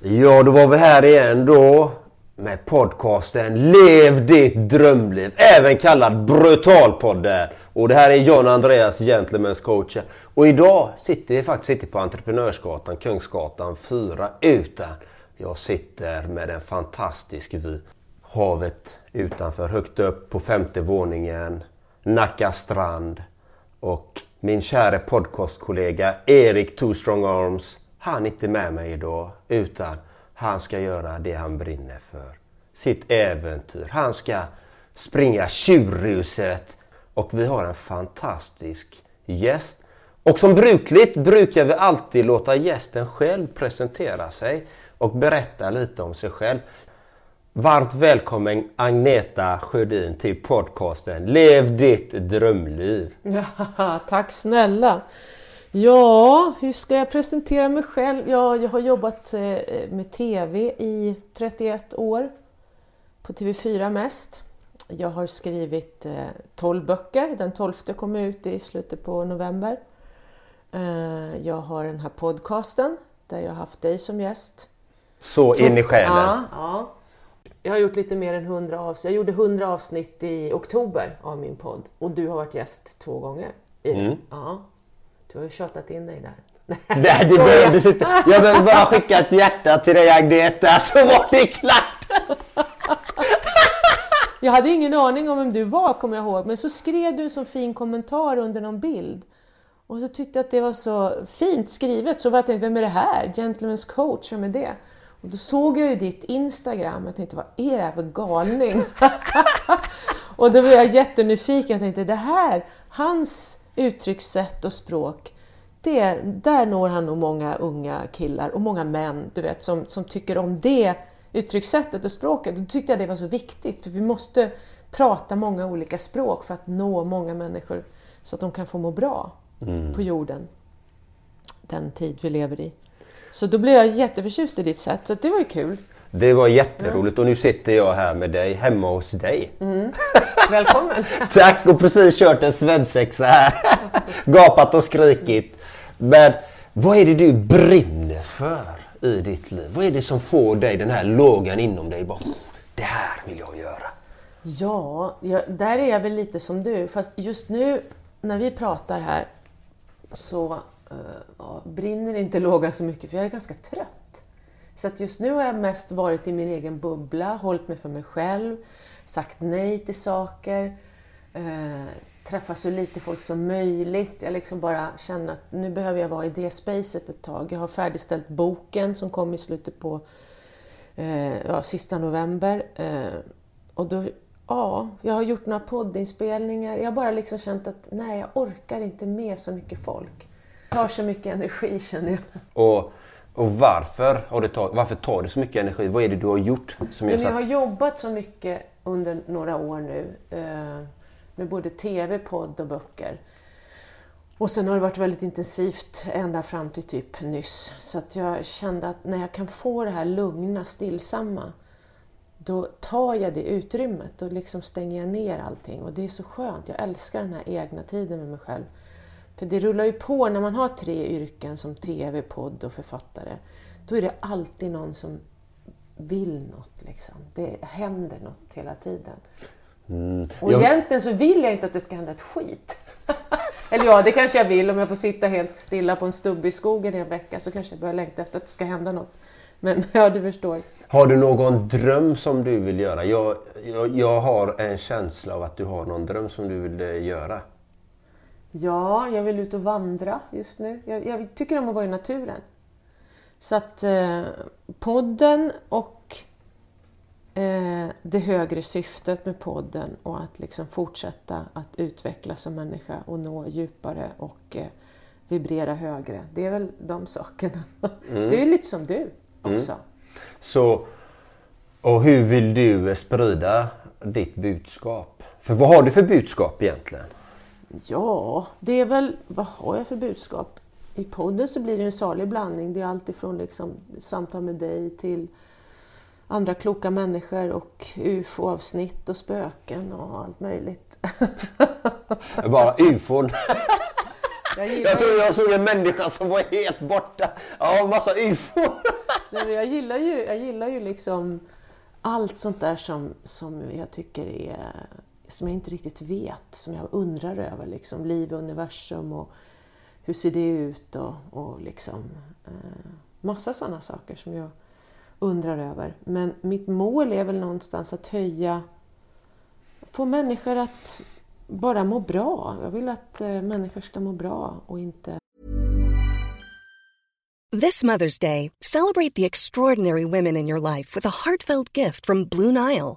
Ja, då var vi här igen då med podcasten Lev ditt drömliv, även kallad Brutalpodden. Och det här är John Andreas, Gentlemen's coach. Och idag sitter vi faktiskt inte på Entreprenörsgatan, Kungsgatan 4, utan jag sitter med en fantastisk vy. Havet utanför, högt upp på femte våningen, Nacka strand och min kära podcastkollega Erik Two Strong Arms han är inte med mig idag utan han ska göra det han brinner för. Sitt äventyr. Han ska springa tjurruset och vi har en fantastisk gäst. Och som brukligt brukar vi alltid låta gästen själv presentera sig och berätta lite om sig själv. Varmt välkommen Agneta Sjödin till podcasten Lev ditt drömliv. Ja, tack snälla! Ja, hur ska jag presentera mig själv? Ja, jag har jobbat eh, med TV i 31 år, på TV4 mest. Jag har skrivit 12 eh, böcker, den 12 kom ut i slutet på november. Eh, jag har den här podcasten där jag har haft dig som gäst. Så in i själen? Ja, ja. Jag har gjort lite mer än 100 avsnitt. Jag gjorde 100 avsnitt i oktober av min podd och du har varit gäst två gånger. I mm. Ja. Du har ju tjatat in dig där. Nej, du behövde sitta. Jag behövde bara skicka ett hjärta till dig Agneta så var det klart. Jag hade ingen aning om vem du var kommer jag ihåg, men så skrev du en så fin kommentar under någon bild. Och så tyckte jag att det var så fint skrivet, så jag tänkte, vem är det här? Gentlemen's coach, vem är det? Och då såg jag ju ditt Instagram och tänkte, vad är det här för galning? och då var jag jättenyfiken och tänkte, det här, hans uttryckssätt och språk, det, där når han nog många unga killar och många män du vet, som, som tycker om det uttryckssättet och språket. Då tyckte jag det var så viktigt, för vi måste prata många olika språk för att nå många människor så att de kan få må bra mm. på jorden den tid vi lever i. Så då blev jag jätteförtjust i ditt sätt, så det var ju kul. Det var jätteroligt och nu sitter jag här med dig hemma hos dig. Mm. Välkommen! Tack och precis kört en svensexa här. Gapat och skrikit. Men vad är det du brinner för i ditt liv? Vad är det som får dig den här lågan inom dig? Bara, det här vill jag göra. Ja, jag, där är jag väl lite som du. Fast just nu när vi pratar här så uh, brinner inte lågan så mycket för jag är ganska trött. Så att just nu har jag mest varit i min egen bubbla, hållit mig för mig själv, sagt nej till saker, eh, träffat så lite folk som möjligt. Jag liksom bara känner att nu behöver jag vara i det spacet ett tag. Jag har färdigställt boken som kom i slutet på eh, ja, sista november. Eh, och då, ja, jag har gjort några poddinspelningar. Jag har bara liksom känt att nej, jag orkar inte med så mycket folk. Det tar så mycket energi känner jag. Och och varför, har det tag, varför tar det så mycket energi? Vad är det du har gjort? Som Men jag har jobbat så mycket under några år nu eh, med både TV, podd och böcker. Och sen har det varit väldigt intensivt ända fram till typ nyss. Så att jag kände att när jag kan få det här lugna, stillsamma, då tar jag det utrymmet och liksom stänger jag ner allting. Och det är så skönt. Jag älskar den här egna tiden med mig själv. För det rullar ju på när man har tre yrken som TV, podd och författare. Då är det alltid någon som vill något. Liksom. Det händer något hela tiden. Mm. Och jag... egentligen så vill jag inte att det ska hända ett skit. Eller ja, det kanske jag vill. Om jag får sitta helt stilla på en stubbe i skogen i en vecka så kanske jag börjar längta efter att det ska hända något. Men ja, du förstår. Har du någon dröm som du vill göra? Jag, jag, jag har en känsla av att du har någon dröm som du vill eh, göra. Ja, jag vill ut och vandra just nu. Jag, jag tycker om att vara i naturen. Så att eh, podden och eh, det högre syftet med podden och att liksom fortsätta att utvecklas som människa och nå djupare och eh, vibrera högre. Det är väl de sakerna. Mm. Det är lite som du också. Mm. Så, och hur vill du sprida ditt budskap? För vad har du för budskap egentligen? Ja, det är väl, vad har jag för budskap? I podden så blir det en salig blandning. Det är alltifrån liksom samtal med dig till andra kloka människor och ufo-avsnitt och spöken och allt möjligt. Bara ufon. Jag, jag tror jag såg en människa som var helt borta. Ja, massa ufon. jag, gillar ju, jag gillar ju liksom allt sånt där som, som jag tycker är som jag inte riktigt vet, som jag undrar över. Liksom, liv, universum och hur ser det ut och, och liksom eh, massa sådana saker som jag undrar över. Men mitt mål är väl någonstans att höja, få människor att bara må bra. Jag vill att eh, människor ska må bra och inte... This Mother's Day, celebrate the extraordinary women in your life with a heartfelt gift from Blue Nile.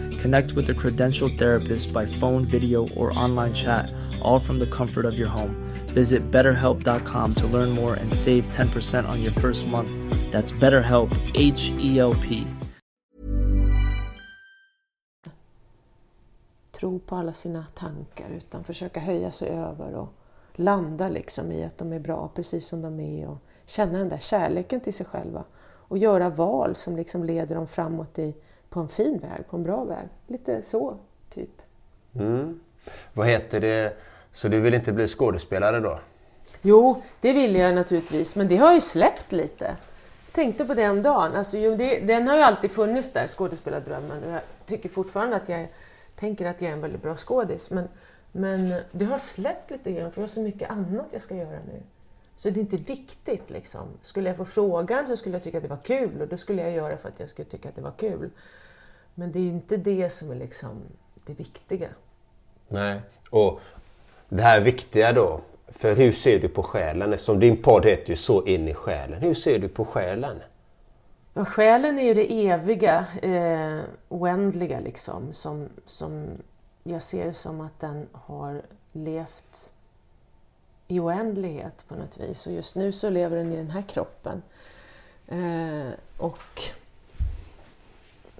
Connect with a credentialed therapist by phone, video, or online chat, all from the comfort of your home. Visit betterhelp.com to learn more and save 10% on your first month. That's BetterHelp, H E L P. tro på alla sina tankar utan försöka höja sig över och landa liksom i att de är bra precis som de är och känna den där kärleken till sig själva och göra val som liksom leder dem framåt i, på en fin väg, på en bra väg. Lite så, typ. Mm. Vad heter det? Så du vill inte bli skådespelare då? Jo, det vill jag naturligtvis, men det har ju släppt lite. Jag tänkte på det om dagen. Alltså, jo, det, den har ju alltid funnits där, skådespelardrömmen. Och jag tycker fortfarande att jag tänker att jag är en väldigt bra skådis. Men, men det har släppt lite grann, för jag har så mycket annat jag ska göra nu. Så det är inte viktigt. Liksom. Skulle jag få frågan så skulle jag tycka att det var kul och då skulle jag göra för att jag skulle tycka att det var kul. Men det är inte det som är liksom det viktiga. Nej, och det här viktiga då. För hur ser du på själen? Eftersom din podd heter ju Så in i själen. Hur ser du på själen? Ja, själen är ju det eviga, eh, oändliga liksom. Som, som jag ser det som att den har levt i oändlighet på något vis. Och just nu så lever den i den här kroppen. Eh, och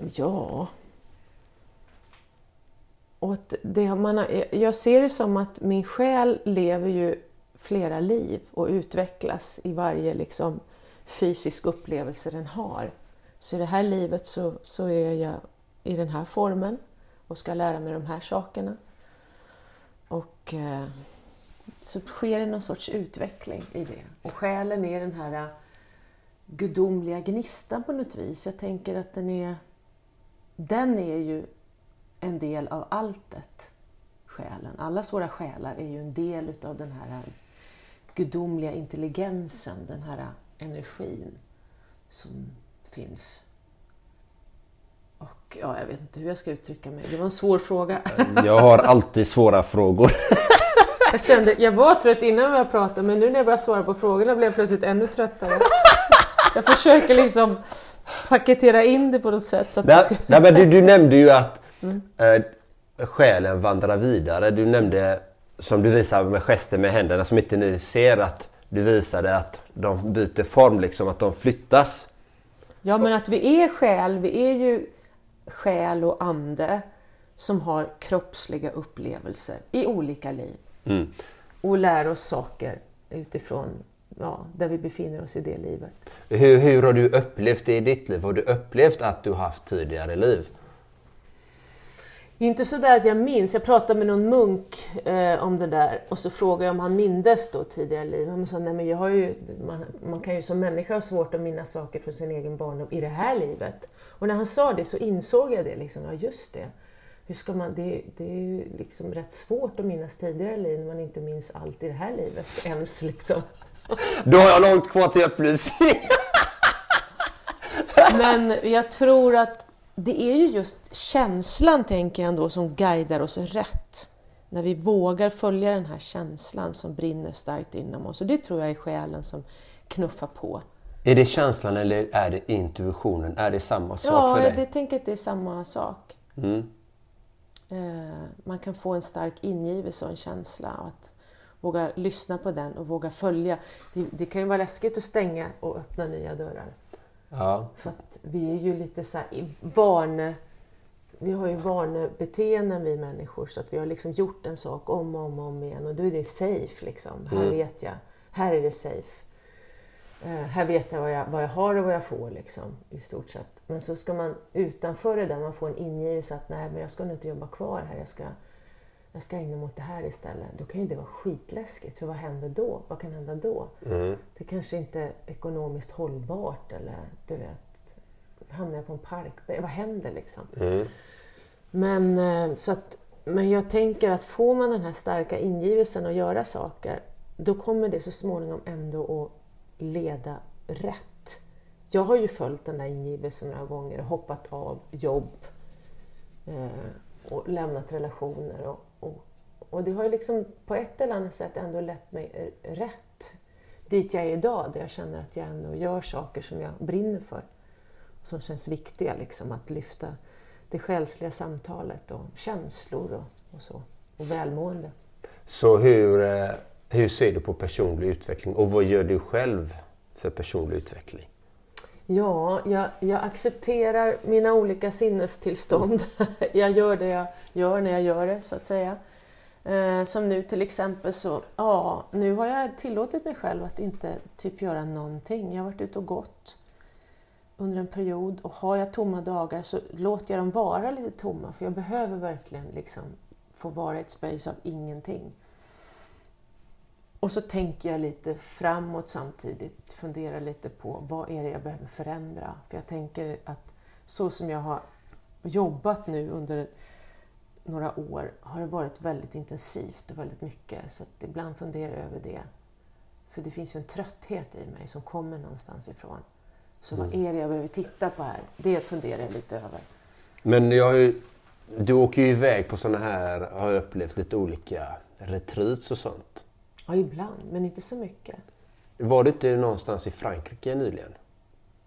ja... Och det man har, jag ser det som att min själ lever ju flera liv och utvecklas i varje liksom, fysisk upplevelse den har. Så i det här livet så, så är jag i den här formen och ska lära mig de här sakerna. Och eh, så sker det någon sorts utveckling i det. Och själen är den här eh, gudomliga gnistan på något vis. Jag tänker att den är, den är ju en del av alltet, själen. Allas våra själar är ju en del utav den här gudomliga intelligensen, den här energin som finns. Och ja, jag vet inte hur jag ska uttrycka mig. Det var en svår fråga. Jag har alltid svåra frågor. Jag kände, jag var trött innan jag pratade men nu när jag började svara på frågorna blev jag plötsligt ännu tröttare. Jag försöker liksom paketera in det på något sätt. Så att nej, ska... nej, men du, du nämnde ju att mm. eh, själen vandrar vidare. Du nämnde, som du visar med gester med händerna som inte ni ser, att du visade att de byter form, liksom att de flyttas. Ja, men att vi är själ, vi är ju själ och ande som har kroppsliga upplevelser i olika liv. Mm. Och lär oss saker utifrån ja, där vi befinner oss i det livet. Hur, hur har du upplevt det i ditt liv? Har du upplevt att du haft tidigare liv? Inte så där att jag minns. Jag pratade med någon munk eh, om det där och så frågade jag om han mindes då tidigare liv. Han sa, nej men jag har ju, man, man kan ju som människa ha svårt att minnas saker från sin egen barndom i det här livet. Och när han sa det så insåg jag det, liksom, ja just det. Hur ska man, det, det är ju liksom rätt svårt att minnas tidigare liv när man inte minns allt i det här livet ens. Liksom. Då har jag långt kvar till upplysning. Men jag tror att det är ju just känslan, tänker jag ändå, som guidar oss rätt. När vi vågar följa den här känslan som brinner starkt inom oss. Och det tror jag är själen som knuffar på. Är det känslan eller är det intuitionen? Är det samma sak ja, för dig? jag tänker att det är samma sak. Mm. Eh, man kan få en stark ingivelse och en känsla. Att våga lyssna på den och våga följa. Det, det kan ju vara läskigt att stänga och öppna nya dörrar. Ja. För att vi är ju lite så här vane... Vi har ju vanebeteenden vi människor så att vi har liksom gjort en sak om och om, och om igen och då är det safe liksom. Här vet jag. Här är det safe. Eh, här vet jag vad, jag vad jag har och vad jag får liksom, i stort sett. Men så ska man utanför det där, man får en ingivelse att nej men jag ska nog inte jobba kvar här. Jag ska, jag ska ägna mig åt det här istället. Då kan ju det vara skitläskigt. För vad händer då? Vad kan hända då? Det kanske inte är ekonomiskt hållbart eller du vet, hamnar jag på en parkbänk? Vad händer liksom? Men, eh, så att, men jag tänker att får man den här starka ingivelsen att göra saker, då kommer det så småningom ändå att leda rätt. Jag har ju följt den där ingivelsen några gånger och hoppat av jobb eh, och lämnat relationer. Och, och, och det har ju liksom på ett eller annat sätt ändå lett mig rätt dit jag är idag, där jag känner att jag ändå gör saker som jag brinner för. Som känns viktiga, liksom, att lyfta det själsliga samtalet och känslor och, och så. Och välmående. Så hur, eh, hur ser du på personlig utveckling och vad gör du själv för personlig utveckling? Ja, jag, jag accepterar mina olika sinnestillstånd. jag gör det jag gör när jag gör det, så att säga. Eh, som nu till exempel så, ja, nu har jag tillåtit mig själv att inte typ göra någonting. Jag har varit ute och gått under en period och har jag tomma dagar så låter jag dem vara lite tomma för jag behöver verkligen liksom få vara i ett space av ingenting. Och så tänker jag lite framåt samtidigt, funderar lite på vad är det jag behöver förändra? För jag tänker att så som jag har jobbat nu under några år har det varit väldigt intensivt och väldigt mycket. Så att ibland funderar jag över det. För det finns ju en trötthet i mig som kommer någonstans ifrån. Så vad är det jag behöver titta på här? Det funderar jag lite över. Men jag du åker ju iväg på sådana här, har jag upplevt, lite olika retreats och sånt. Ja, ibland, men inte så mycket. Var du inte någonstans i Frankrike nyligen?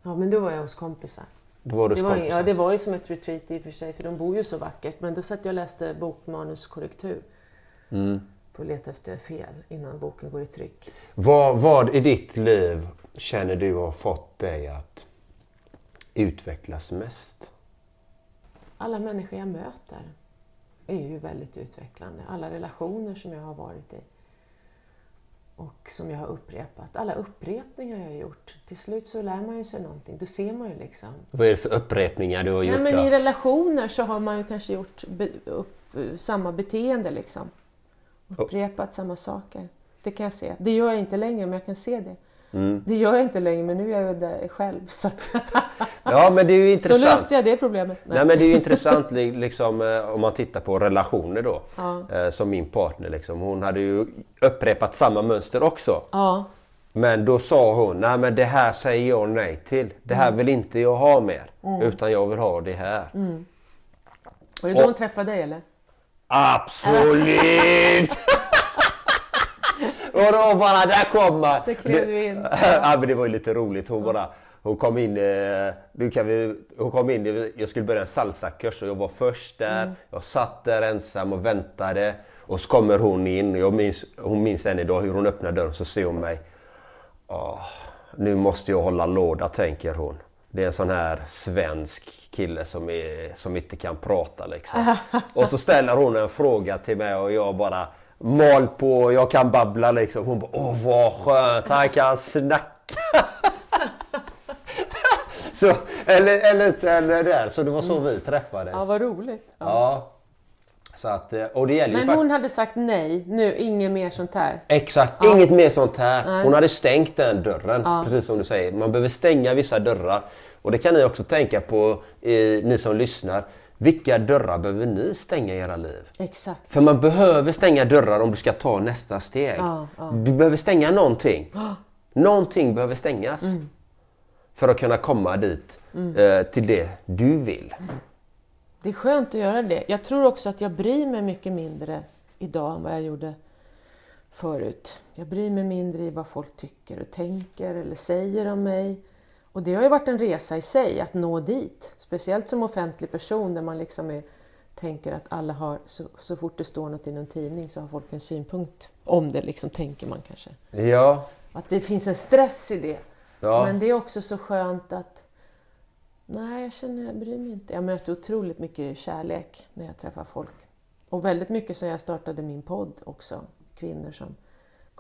Ja, men då var jag hos kompisar. Då var Det var, ja, det var ju som ett retreat i och för sig, för de bor ju så vackert. Men då satt jag och läste bokmanuskorrektur. Mm. För att leta efter fel innan boken går i tryck. Vad, vad i ditt liv känner du har fått dig att utvecklas mest? Alla människor jag möter är ju väldigt utvecklande. Alla relationer som jag har varit i. Och som jag har upprepat. Alla upprepningar jag har gjort. Till slut så lär man ju sig någonting. Då ser man ju liksom. Vad är det för upprepningar du har gjort? Nej, men då? I relationer så har man ju kanske gjort be, upp, samma beteende liksom. Upprepat samma saker. Det kan jag se. Det gör jag inte längre, men jag kan se det. Mm. Det gör jag inte längre, men nu är jag där själv. Så, Ja, men det är ju så intressant. löste jag det problemet. Nej men det är ju intressant li- liksom, eh, om man tittar på relationer då. Ja. Eh, Som min partner liksom. Hon hade ju upprepat samma mönster också. Ja, Men då sa hon, nej men det här säger jag nej till. Det Mm. här vill inte jag ha mer. Utan jag vill ha det här. Mm. var det då hon träffade dig eller? Absolut! och då bara, där kom. Där klev du in. ja men det var ju lite roligt. Hon bara, hon kom in, eh, du kan vi, hon kom in, jag skulle börja en salsakurs och jag var först där. Mm. Jag satt där ensam och väntade. Och så kommer hon in, jag minns, hon minns än idag hur hon öppnar dörren så ser hon mig. Åh, nu måste jag hålla låda tänker hon. Det är en sån här svensk kille som, är, som inte kan prata liksom. Och så ställer hon en fråga till mig och jag bara mal på, jag kan babbla liksom. Hon bara, åh vad skönt, han kan snacka. så, eller, eller, eller där, så det var så vi träffades. Ja, vad roligt. Ja. Ja. Så att, eh, och det gäller ju Men fakt- hon hade sagt nej, nu, inget mer sånt här. Exakt, inget mer sånt här. Hon hade stängt den dörren, precis som du säger. Man behöver stänga vissa dörrar. Och det kan ni också tänka på, eh, ni som lyssnar. Vilka dörrar behöver ni stänga i era liv? Exakt. För man behöver stänga dörrar om du ska ta nästa steg. Ja, ja. Du behöver stänga någonting. Någonting behöver stängas. Mm. För att kunna komma dit, eh, till det du vill. Det är skönt att göra det. Jag tror också att jag bryr mig mycket mindre idag än vad jag gjorde förut. Jag bryr mig mindre i vad folk tycker och tänker eller säger om mig. Och det har ju varit en resa i sig att nå dit. Speciellt som offentlig person där man liksom är, tänker att alla har, så, så fort det står något i någon tidning så har folk en synpunkt om det, liksom tänker man kanske. Ja, Att det finns en stress i det. ja. Men det är också så skönt att Nej, jag känner jag bryr mig inte. Jag möter otroligt mycket kärlek när jag träffar folk. Och väldigt mycket sen jag startade min podd också. Kvinnor som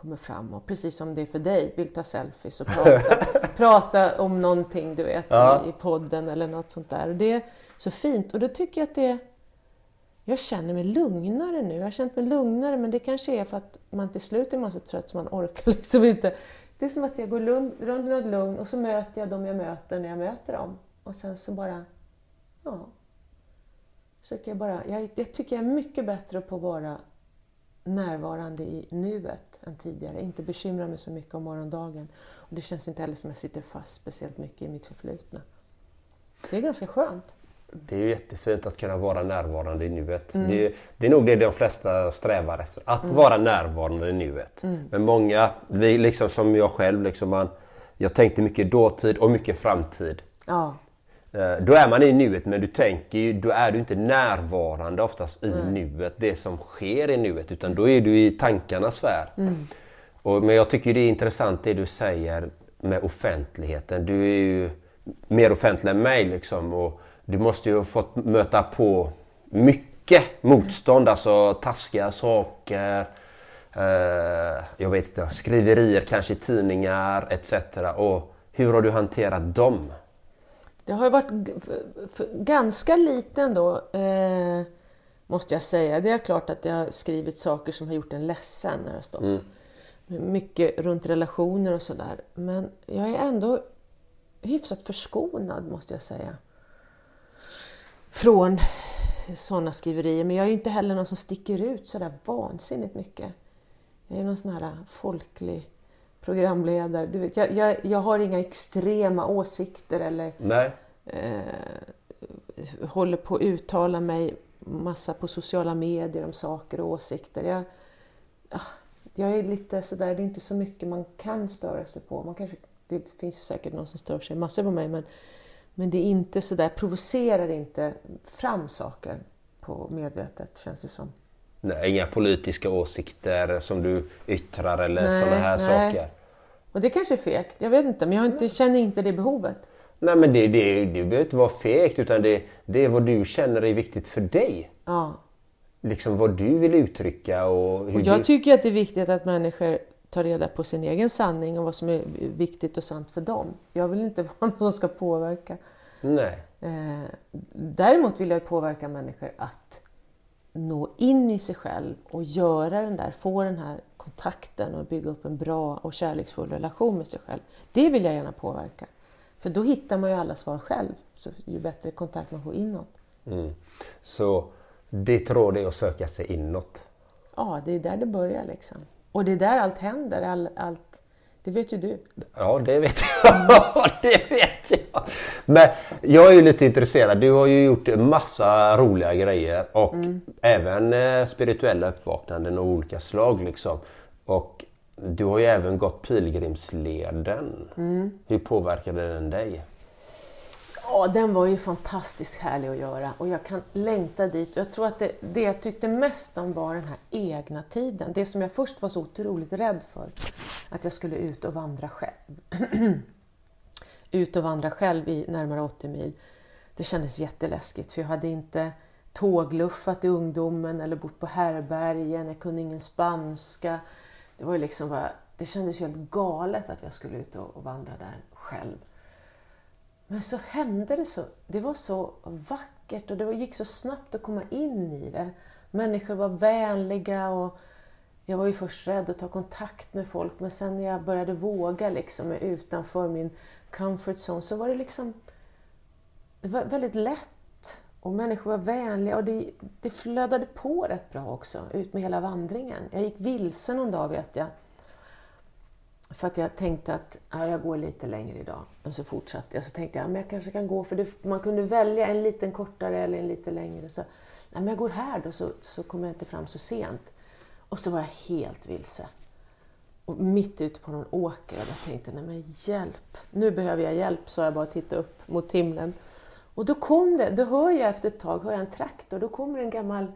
kommer fram och precis som det är för dig, vill ta selfies och prata, prata om någonting du vet Ja. i, podden eller något sånt där. Och det är så fint och då tycker jag att det jag känner mig lugnare nu. Jag har känt mig lugnare men det kanske är för att man till slut är man så trött så man orkar liksom inte. Det är som att jag går lugn, runt något lugn och så möter jag dem jag möter när jag möter dem. Och sen så bara, ja. Försöker jag, bara, jag, jag tycker jag är mycket bättre på att vara närvarande i nuet än tidigare. Inte bekymra mig så mycket om morgondagen. Och det känns inte heller som jag sitter fast speciellt mycket i mitt förflutna. Det är ganska skönt. Det är ju jättefint att kunna vara närvarande i nuet. Mm. Det, är, det är nog det de flesta strävar efter, att vara närvarande i nuet. Mm. Men många, vi liksom som jag själv, liksom man, jag tänkte mycket dåtid och mycket framtid. Ja, Då är man i nuet men du tänker ju, då är du inte närvarande oftast i nuet, det som sker i nuet, utan då är du i tankarnas sfär. Och, men jag tycker det är intressant det du säger med offentligheten. Du är ju mer offentlig än mig liksom och du måste ju ha fått möta på mycket motstånd, alltså taskiga saker, eh, jag vet inte, skriverier kanske i tidningar etc. Och hur har du hanterat dem? Det har varit ganska liten då, eh, måste jag säga. Det är klart att jag har skrivit saker som har gjort en ledsen när det har stått. Mycket runt relationer och sådär. Men jag är ändå hyfsat förskonad, måste jag säga. Från sådana skriverier. Men jag är inte heller någon som sticker ut sådär vansinnigt mycket. Jag är någon sån här folklig programledare. Du vet, jag, jag, jag har inga extrema åsikter eller Nej. eh, håller på att uttala mig massa på sociala medier om saker och åsikter. Jag, ah, jag är lite sådär, det är inte så mycket man kan störa sig på. Man kanske, det finns ju säkert någon som stör sig massor på mig men, men det är inte sådär, provocerar inte fram saker på medvetet känns det som. Nej, inga politiska åsikter som du yttrar eller sådana här nej. saker. Och det kanske är fegt, jag vet inte, men jag inte, känner inte det behovet. Nej men det, det, det behöver inte vara fegt utan det, det är vad du känner är viktigt för dig. Ja. Liksom vad du vill uttrycka och hur Och jag du... tycker att det är viktigt att människor tar reda på sin egen sanning och vad som är viktigt och sant för dem. Jag vill inte vara någon som ska påverka. Nej. Eh, däremot vill jag påverka människor att nå in i sig själv och göra den där, få den här kontakten och bygga upp en bra och kärleksfull relation med sig själv. Det vill jag gärna påverka. För då hittar man ju alla svar själv, så ju bättre kontakt man får inåt. Mm. Så ditt råd är att söka sig inåt. Ja, det är där det börjar liksom. Och det är där allt händer, all, allt, det vet ju du. Ja, det vet jag. det vet jag. Men jag är ju lite intresserad. Du har ju gjort massa roliga grejer och även eh, spirituella uppvaknanden av olika slag. Liksom. Och du har ju även gått pilgrimsleden. Hur påverkade den dig? Ja, den var ju fantastiskt härlig att göra och jag kan längta dit. Jag tror att det, det jag tyckte mest om var den här egna tiden. Det som jag först var så otroligt rädd för, att jag skulle ut och vandra själv. ut och vandra själv i närmare 80 mil. Det kändes jätteläskigt för jag hade inte tågluffat i ungdomen eller bott på härbergen, jag kunde ingen spanska. Det, var liksom bara, det kändes ju helt galet att jag skulle ut och, och vandra där själv. Men så hände det så. Det var så vackert och det gick så snabbt att komma in i det. Människor var vänliga och jag var ju först rädd att ta kontakt med folk men sen när jag började våga liksom utanför min comfort zone så var det liksom det var väldigt lätt och människor var vänliga och det, det flödade på rätt bra också ut med hela vandringen. Jag gick vilse någon dag vet jag. För att jag tänkte att ja, jag går lite längre idag. Och så fortsatte jag. Så tänkte jag men jag kanske kan gå, för det, man kunde välja en liten kortare eller en lite längre. Så ja, men jag går här då så, så kommer jag inte fram så sent. Och så var jag helt vilse. Och mitt ute på någon åker och jag tänkte, nej men hjälp, nu behöver jag hjälp, sa jag bara och tittade upp mot himlen. Och då kom det, då hör jag efter ett tag hör jag en traktor, då kommer en gammal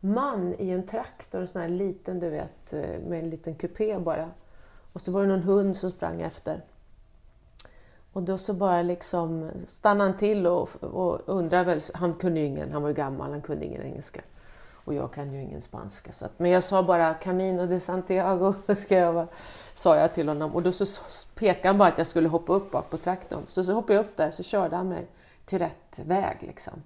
man i en traktor, en sån här liten, du vet, eh, med en liten kupé bara. Och så var det någon hund som sprang efter. Och då så bara liksom stannade han till och, och undrade väl, han kunde ju ingen, han var ju gammal, han kunde ingen engelska. Och jag kan ju ingen spanska. Så att, men jag sa bara Camino de Santiago, ska jag bara, sa jag till honom. Och då så pekade han bara att jag skulle hoppa upp bak på traktorn. Så, så hoppade jag upp där så körde han mig till rätt väg liksom.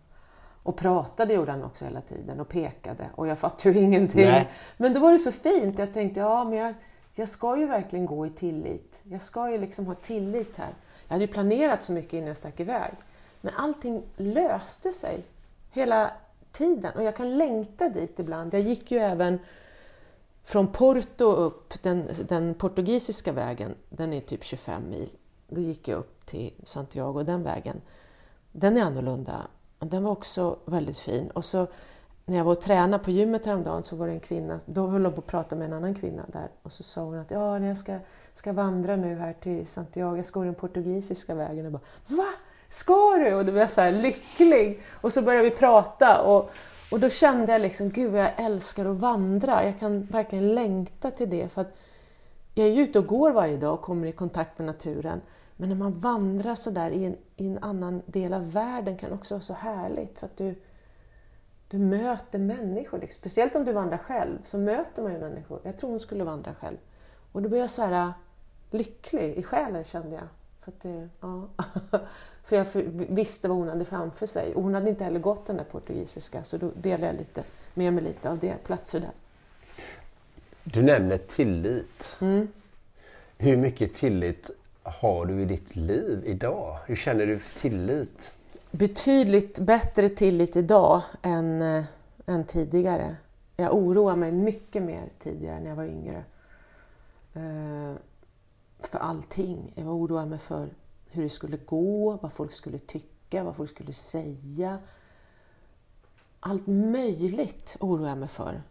Och pratade gjorde han också hela tiden och pekade och jag fattade ju ingenting. Nej. Men då var det så fint, jag tänkte ja men jag, jag ska ju verkligen gå i tillit. Jag ska ju liksom ha tillit här. Jag hade ju planerat så mycket innan jag stack iväg. Men allting löste sig hela tiden och jag kan längta dit ibland. Jag gick ju även från Porto upp, den, den portugisiska vägen, den är typ 25 mil. Då gick jag upp till Santiago den vägen. Den är annorlunda. Den var också väldigt fin. Och så när jag var och tränade på gymmet häromdagen så var det en kvinna, då höll hon på att prata med en annan kvinna där och så sa hon att ja, jag ska, ska vandra nu här till Santiago, jag ska gå den portugisiska vägen. Och bara, Va? Ska du? Och då blev jag så här lycklig. Och så började vi prata och, och då kände jag liksom, gud vad jag älskar att vandra. Jag kan verkligen längta till det för att jag är ju ute och går varje dag och kommer i kontakt med naturen. Men när man vandrar sådär i en, i en annan del av världen kan också vara så härligt för att du, du möter människor. Liksom. Speciellt om du vandrar själv så möter man ju människor. Jag tror hon skulle vandra själv. Och då blev jag så här äh, lycklig i själen kände jag. För, det, ja. för jag visste vad hon hade framför sig. Och hon hade inte heller gått den där portugisiska så då delade jag lite, med mig lite av det, platser där. Du nämner tillit. Mm. Hur mycket tillit har du i ditt liv idag? Hur känner du för tillit? Betydligt bättre tillit idag än, äh, än tidigare. Jag oroar mig mycket mer tidigare när jag var yngre. Uh, för allting. Jag oroade mig för hur det skulle gå, vad folk skulle tycka, vad folk skulle säga. Allt möjligt oroade jag mig för.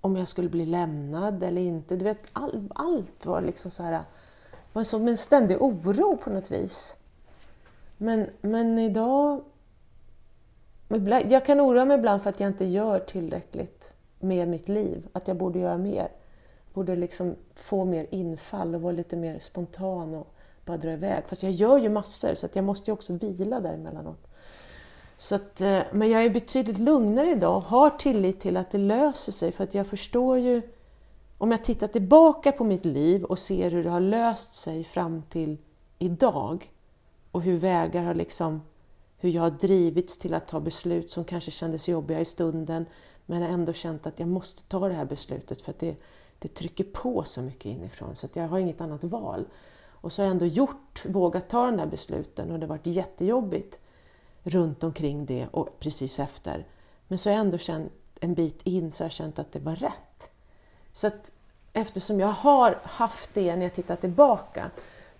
Om jag skulle bli lämnad eller inte. Du vet, all, allt var liksom så här var som en ständig oro på något vis. Men, men idag... Jag kan oroa mig ibland för att jag inte gör tillräckligt med mitt liv. Att jag borde göra mer. Borde liksom få mer infall och vara lite mer spontan och bara dra iväg. Fast jag gör ju massor så att jag måste ju också vila däremellanåt. Så att, eh, men jag är betydligt lugnare idag och har tillit till att det löser sig för att jag förstår ju om jag tittar tillbaka på mitt liv och ser hur det har löst sig fram till idag och hur vägar har liksom, hur jag har drivits till att ta beslut som kanske kändes jobbiga i stunden men jag har ändå känt att jag måste ta det här beslutet för att det, det trycker på så mycket inifrån så att jag har inget annat val. Och så har jag ändå gjort, vågat ta de där besluten och det har varit jättejobbigt runt omkring det och precis efter. Men så har jag ändå känt en bit in så har jag känt att det var rätt. Så att eftersom jag har haft det när jag tittar tillbaka,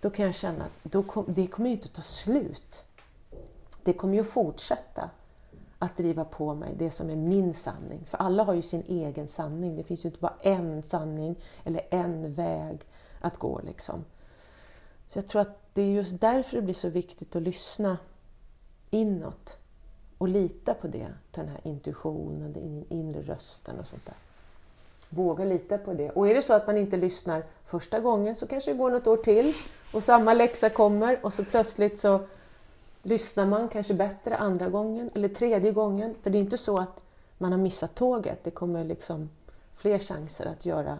då kan jag känna att då kom, det kommer ju inte att ta slut. Det kommer ju att fortsätta att driva på mig det som är min sanning. För alla har ju sin egen sanning. Det finns ju inte bara en sanning eller en väg att gå. Liksom. Så jag tror att det är just därför det blir så viktigt att lyssna inåt och lita på det, den här intuitionen, den inre rösten och sånt där. Våga lita på det. Och är det så att man inte lyssnar första gången så kanske det går något år till och samma läxa kommer och så plötsligt så lyssnar man kanske bättre andra gången eller tredje gången. För det är inte så att man har missat tåget. Det kommer liksom fler chanser att göra,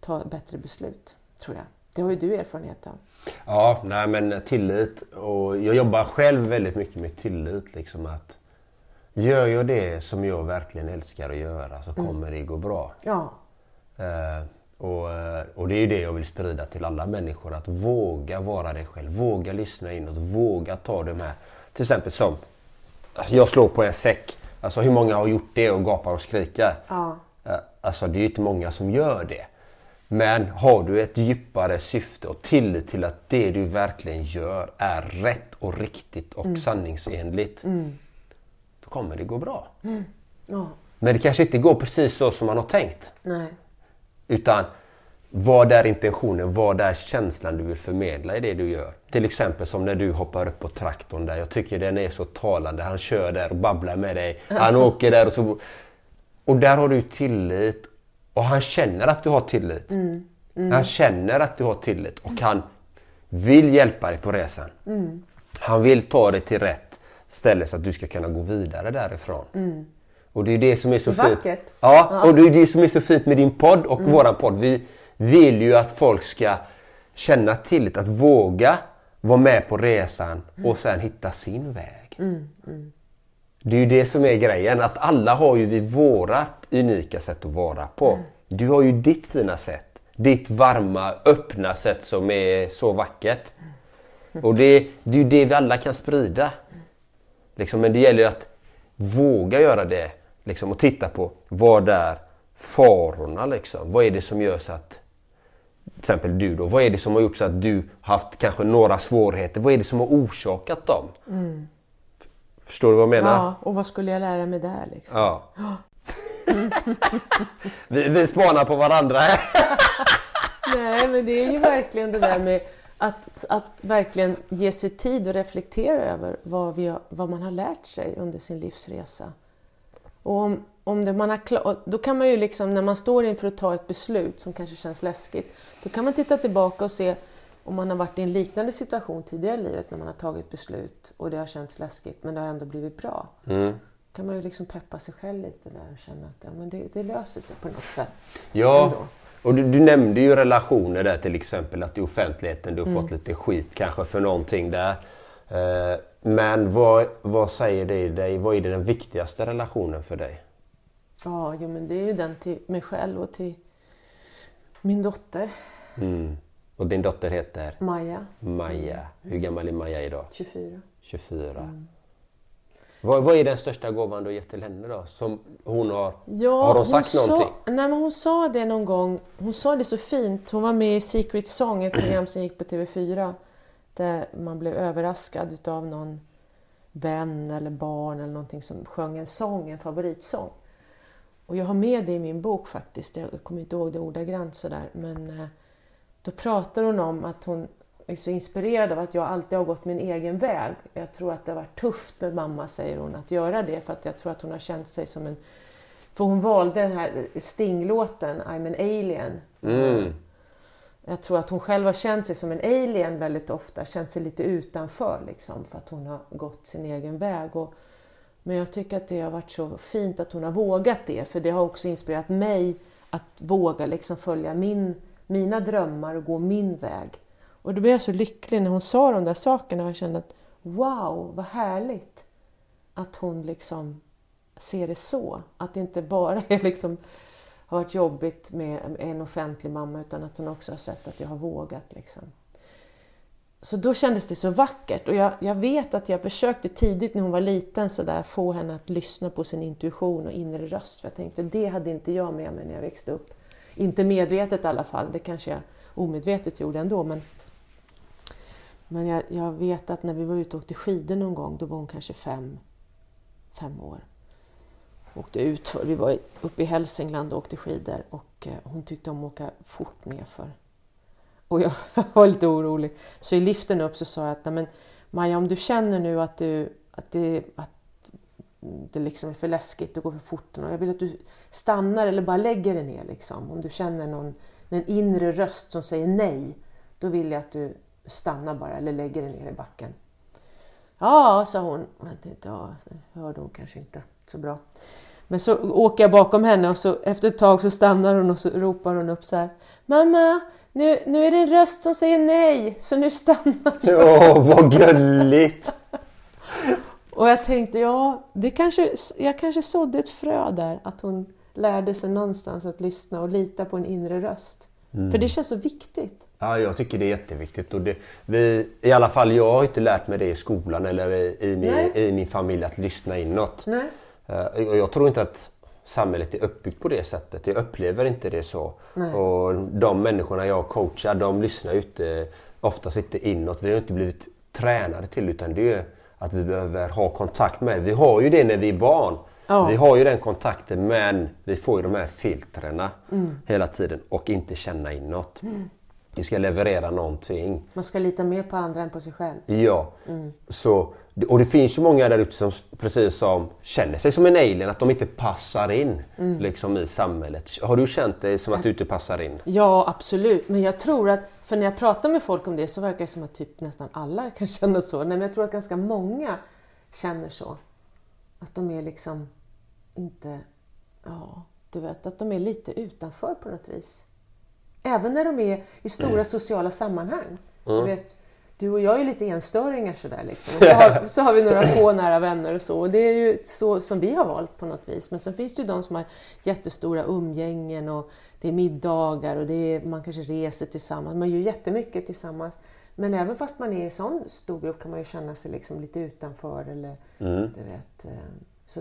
ta bättre beslut, tror jag. Det har ju du erfarenhet av. Ja, nej men tillit. Och jag jobbar själv väldigt mycket med tillit. Liksom att Gör jag det som jag verkligen älskar att göra så kommer det gå bra. Ja. Eh, och, eh, och det är ju det jag vill sprida till alla människor. Att våga vara dig själv. Våga lyssna inåt. Våga ta de här. Till exempel som jag slår på en säck. Alltså hur många har gjort det och gapar och skriker? Ja. Eh, Alltså det är ju inte många som gör det. Men har du ett djupare syfte och tillit till att det du verkligen gör är rätt och riktigt och sanningsenligt. Då kommer det gå bra. ja. Men det kanske inte går precis så som man har tänkt. Nej. Utan vad är intentionen? Vad är känslan du vill förmedla i det du gör? Till exempel som när du hoppar upp på traktorn där. Jag tycker den är så talande. Han kör där och babblar med dig. Han åker där och så... Och där har du tillit. Och han känner att du har tillit. Han känner att du har tillit. Och han vill hjälpa dig på resan. Han vill ta dig till rätt ställe så att du ska kunna gå vidare därifrån. Och det är det som är så fint. Vackert. Ja, och det är det som är så fint med din podd och våran podd. Vi vill ju att folk ska känna tillit, att våga vara med på resan och sen hitta sin väg. Det är ju det som är grejen, att alla har ju vi vårat unika sätt att vara på. Du har ju ditt fina sätt. Ditt varma, öppna sätt som är så vackert. Och det, det är ju det vi alla kan sprida. Liksom, men det gäller ju att våga göra det liksom, och titta på vad är farorna liksom. Vad är det som gör så att till exempel du då, vad är det som har gjort så att du haft kanske några svårigheter? Vad är det som har orsakat dem? Förstår du vad jag menar? Ja, och vad skulle jag lära mig där liksom? Ja. vi, vi spanar på varandra här. Nej, men det är ju verkligen det där med att, att verkligen ge sig tid och reflektera över vad, vi vad man har lärt sig under sin livsresa. Och om, om det man har klar, då kan man ju liksom, när man står inför att ta ett beslut som kanske känns läskigt, då kan man titta tillbaka och se om man har varit i en liknande situation tidigare i livet när man har tagit beslut och det har känts läskigt men det har ändå blivit bra. Mm. kan man ju liksom peppa sig själv lite där och känna att ja, men det, det löser sig på något sätt. Ja, Ändå. och du, du nämnde ju relationer där till exempel att i offentligheten du har fått lite skit kanske för någonting där. Eh, men vad, vad säger det dig? Vad är den viktigaste relationen för dig? Ja, jo, men det är ju den till mig själv och till min dotter Mm. Och din dotter heter Maja, Maja. Hur gammal är Maja idag? 24. 24. Vad, vad är den största gåvan du har gett till henne då? Som hon har, Ja, har hon sagt någonting? Sa, nej, men hon sa det någon gång. Hon sa det så fint. Hon var med i Secret Song, ett program som gick på TV4 inte man blev överraskad utav någon vän eller barn eller någonting som sjöng en sång, en favoritsång. Och jag har med det i min bok faktiskt. Jag kommer inte ihåg det ordagrant sådär. Men eh, då pratar hon om att hon är så inspirerad av att jag alltid har gått min egen väg. Jag tror att det har varit tufft med mamma, säger hon, att göra det. För att jag tror att hon har känt sig som en... För hon valde den här Stinglåten, I'm an alien. Mm. Jag tror att hon själv har känt sig som en alien väldigt ofta, känt sig lite utanför liksom, för att hon har gått sin egen väg. Och, men jag tycker att det har varit så fint att hon har vågat det, för det har också inspirerat mig att våga liksom följa min, mina drömmar och gå min väg. Och då blev jag så lycklig när hon sa de där sakerna och jag kände att wow, vad härligt att hon liksom ser det så. Att det inte bara är liksom, har varit jobbigt med en offentlig mamma utan att hon också har sett att jag har vågat. Liksom. Så då kändes det så vackert och jag, jag vet att jag försökte tidigt när hon var liten så där, få henne att lyssna på sin intuition och inre röst. För jag tänkte det hade inte jag med mig när jag växte upp. Inte medvetet i alla fall, det kanske jag omedvetet gjorde ändå. Men, men jag, jag vet att när vi var ute och åkte skidor någon gång, då var hon kanske fem, fem år. Åkte ut, vi var uppe i Hälsingland och åkte skidor och eh, hon tyckte om att åka fort nerför. Och jag var lite orolig. Så i liften upp så sa jag att Nej, men Maja, om du känner nu att, du, att, det, att det liksom är för läskigt och går för fort och jag vill att du stannar eller bara lägger dig ner. Liksom. Om du känner någon, en inre röst som säger nej, då vill jag att du stannar bara eller lägger dig ner i backen. Ja, sa hon. Jag tänkte, ja, det hörde hon kanske inte så bra. Men så åker jag bakom henne och så efter ett tag så stannar hon och så ropar hon upp så här. Mamma, nu, nu är det en röst som säger nej, så nu stannar jag. Åh, vad gulligt! Och jag tänkte, ja, det kanske, jag kanske sådde ett frö där, att hon lärde sig någonstans att lyssna och lita på en inre röst. Mm. För det känns så viktigt. Ja, jag tycker det är jätteviktigt. Och det, vi, I alla fall jag har inte lärt mig det i skolan eller i, i, min, i min familj att lyssna inåt. Nej. Eh, jag tror inte att samhället är uppbyggt på det sättet. Jag upplever inte det så. Och de människorna jag coachar de lyssnar ju inte, oftast inte inåt. Vi har inte blivit tränade till utan det är att vi behöver ha kontakt med Vi har ju det när vi är barn. Ja. Vi har ju den kontakten men vi får ju de här filtrerna hela tiden och inte känna inåt. Vi ska leverera någonting. Man ska lita mer på andra än på sig själv. Ja. Så, och det finns ju många där ute som precis som känner sig som en alien, att de inte passar in liksom, i samhället. Har du känt dig som att du inte passar in? Ja, absolut. Men jag tror att, för när jag pratar med folk om det så verkar det som att typ nästan alla kan känna så. Nej, men jag tror att ganska många känner så. Att de är liksom inte, ja, du vet, att de är lite utanför på något vis. Även när de är i stora sociala sammanhang. Du, vet, du och jag är lite enstöringar sådär liksom. Och så, har, så har vi några få nära vänner och så. Och det är ju så som vi har valt på något vis. Men sen finns det ju de som har jättestora umgängen och det är middagar och det är, man kanske reser tillsammans. Man gör jättemycket tillsammans. Men även fast man är i sån stor grupp kan man ju känna sig liksom lite utanför. Eller, du vet, eh, så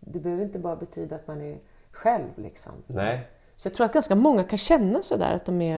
det behöver inte bara betyda att man är själv. Liksom. Nej. Så jag tror att ganska många kan känna sådär att de är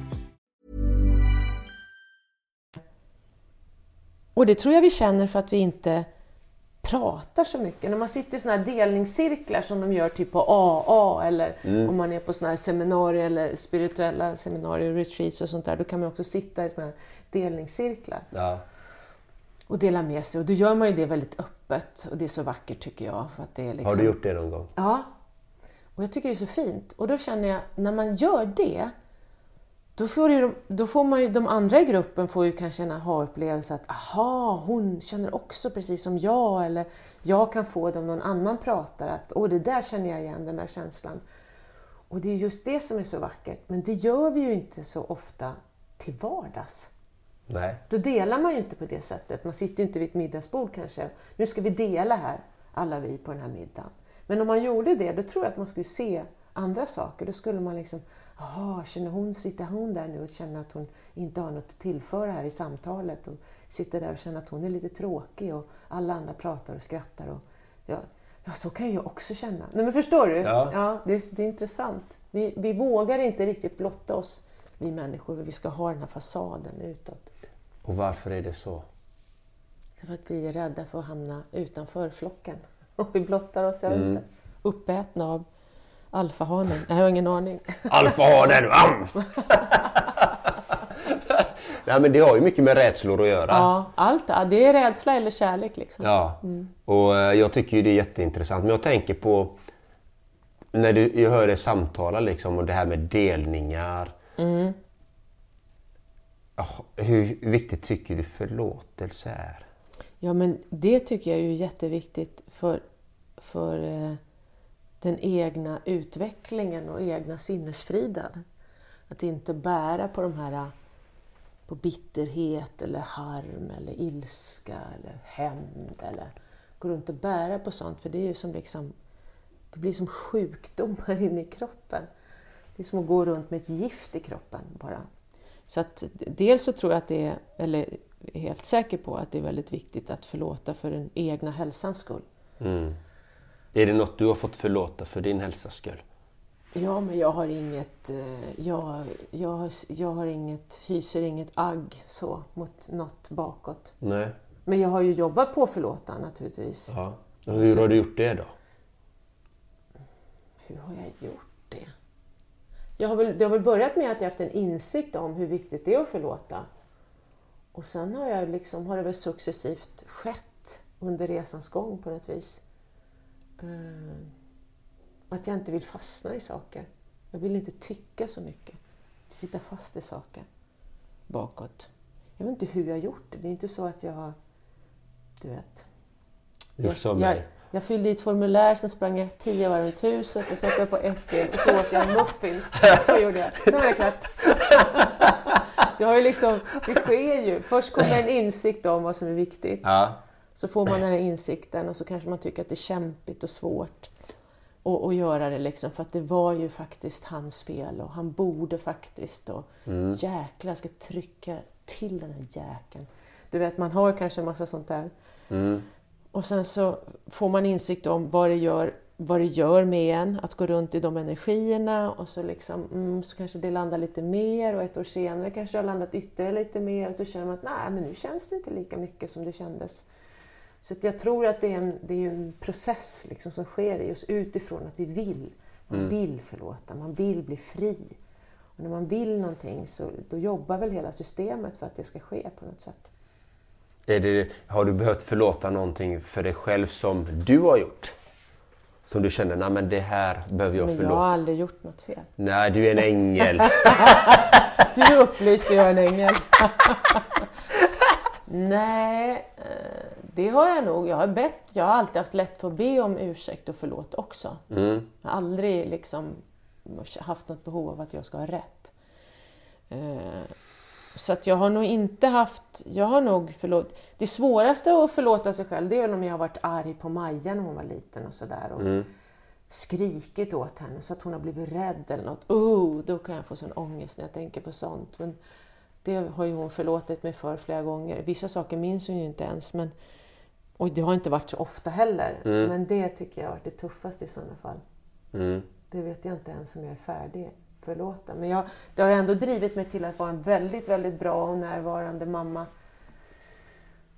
Och det tror jag vi känner för att vi inte pratar så mycket. När man sitter i såna här delningscirklar som de gör typ på AA eller om man är på såna här seminarier eller spirituella seminarier, retreats och sånt där, då kan man också sitta i såna här delningscirklar Ja. och dela med sig. Och då gör man ju det väldigt öppet och det är så vackert tycker jag. För att det är liksom... Har du gjort det någon gång? Ja. Och jag tycker det är så fint. Och då känner jag, när man gör det, då får, ju då får man ju, de andra i gruppen får ju kanske en aha-upplevelse att aha, hon känner också precis som jag. Eller jag kan få det om någon annan pratar, att åh, det där känner jag igen, den där känslan. Och det är just det som är så vackert. Men det gör vi ju inte så ofta till vardags. Nej. Då delar man ju inte på det sättet. Man sitter inte vid ett middagsbord kanske. Nu ska vi dela här, alla vi på den här middagen. Men om man gjorde det, då tror jag att man skulle se andra saker. Då skulle man liksom, jaha, känner hon, sitter hon där nu och känner att hon inte har något att tillföra här i samtalet och sitter där och känner att hon är lite tråkig och alla andra pratar och skrattar. Och, ja, ja, så kan jag också känna. Nej, men förstår du? Ja. det, är, det är intressant. Vi, vi vågar inte riktigt blotta oss, vi människor. Vi ska ha den här fasaden utåt. Och varför är det så? För att vi är rädda för att hamna utanför flocken. Och vi blottar oss, jag vet inte. Uppätna av alfahanen. Jag har ingen aning. Alfahanen! am! Nej men det har ju mycket med rädslor att göra. Ja, allt. Det är rädsla eller kärlek liksom. Ja, och eh, jag tycker ju det är jätteintressant. Men jag tänker på när du, jag hör dig samtala liksom och det här med delningar. Ja, Hur viktigt tycker du förlåtelse är? Ja, men det tycker jag är jätteviktigt för, för eh, den egna utvecklingen och egna sinnesfriden. Att inte bära på de här på bitterhet eller harm eller ilska eller hämnd eller gå runt och bära på sånt för det är ju som liksom det blir som sjukdomar inne i kroppen. Det är som att gå runt med ett gift i kroppen bara. Så att dels så tror jag att det är, eller är helt säker på att det är väldigt viktigt att förlåta för den egna hälsans skull. Mm. Är det något du har fått förlåta för din hälsas skull? Ja, men jag har inget, eh, jag, jag, jag har inget, hyser inget agg så mot något bakåt. Nej. Men jag har ju jobbat på att förlåta naturligtvis. Ja. Och hur har du gjort det då? Hur har jag gjort det? Jag har väl, det har väl börjat med att jag haft en insikt om hur viktigt det är att förlåta. Och sen har, jag liksom, har det väl successivt skett under resans gång på något vis. Uh, att jag inte vill fastna i saker. Jag vill inte tycka så mycket. Sitta fast i saker bakåt. Jag vet inte hur jag har gjort det. Det är inte så att jag har... Du vet. Gjort som jag, mig. jag fyllde i ett formulär, sen sprang jag tio varv runt huset och så åt jag på ett ben och så åt jag muffins. Så gjorde jag. Sen var det klart. Det, har ju liksom, det sker ju. Först kommer en insikt om vad som är viktigt. Ja. Så får man den här insikten och så kanske man tycker att det är kämpigt och svårt att, att göra det liksom, för att det var ju faktiskt hans fel och han borde faktiskt och Mm. jäklar, ska trycka till den här jäkeln. Du vet, man har kanske en massa sånt där. Mm. Och sen så får man insikt om vad det gör, vad det gör med en att gå runt i de energierna och så, liksom, mm, så kanske det landar lite mer och ett år senare kanske det har landat ytterligare lite mer och så känner man att nej, men nu känns det inte lika mycket som det kändes. Så jag tror att det är en, det är en process liksom som sker i oss utifrån att vi vill. Man vill förlåta, man vill bli fri. Och när man vill någonting så då jobbar väl hela systemet för att det ska ske på något sätt. Det, har du behövt förlåta någonting för dig själv som du har gjort? Som du känner, nej men det här behöver jag Men jag förlåta. har aldrig gjort något fel. Nej, du är en ängel. Du är upplyst och jag är en ängel. Nej, eh, det har jag nog. Jag har, bett, jag har alltid haft lätt för att be om ursäkt och förlåt också. Mm. Jag har aldrig liksom haft något behov av att jag ska ha rätt. Eh, Så att jag har nog inte haft... Jag har nog förlåt... Det svåraste att förlåta sig själv det är om jag har varit arg på Maja när hon var liten och sådär. Och skrikit åt henne så att hon har blivit rädd eller något. Oh, då kan jag få sån ångest när jag tänker på sånt. Men det har ju hon förlåtit mig för flera gånger. Vissa saker minns hon ju inte ens. Men, och det har inte varit så ofta heller. Men det tycker jag har varit det tuffaste i sådana fall. Mm. Det vet jag inte ens om jag är färdig förlåta. Men jag, det har ändå drivit mig till att vara en väldigt, väldigt bra och närvarande mamma.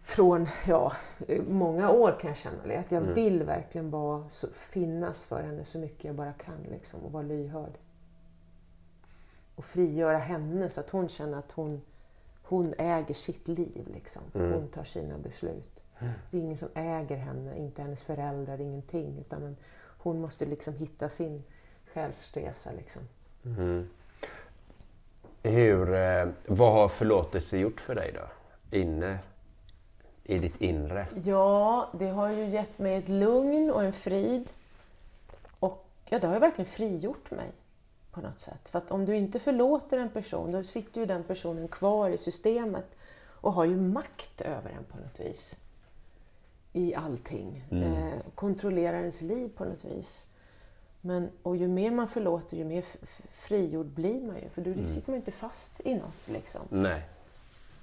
Från ja, många år kan jag känna. Att jag vill verkligen vara, så, finnas för henne så mycket jag bara kan liksom, och vara lyhörd. Och frigöra henne så att hon känner att hon, hon äger sitt liv. Liksom. Hon tar sina beslut. Det är ingen som äger henne, inte hennes föräldrar, ingenting. Utan men hon måste liksom hitta sin själsresa. Liksom. Hur, eh, vad har förlåtelse gjort för dig då? Inne i ditt inre? Ja, det har ju gett mig ett lugn och en frid. Och ja, det har ju verkligen frigjort mig på något sätt. För att om du inte förlåter en person, då sitter ju den personen kvar i systemet och har ju makt över en på något vis. I allting. Eh, kontrollerar ens liv på något vis. Men, och ju mer man förlåter, ju mer frigjord blir man ju. För då sitter man ju inte fast i något. Liksom. Nej.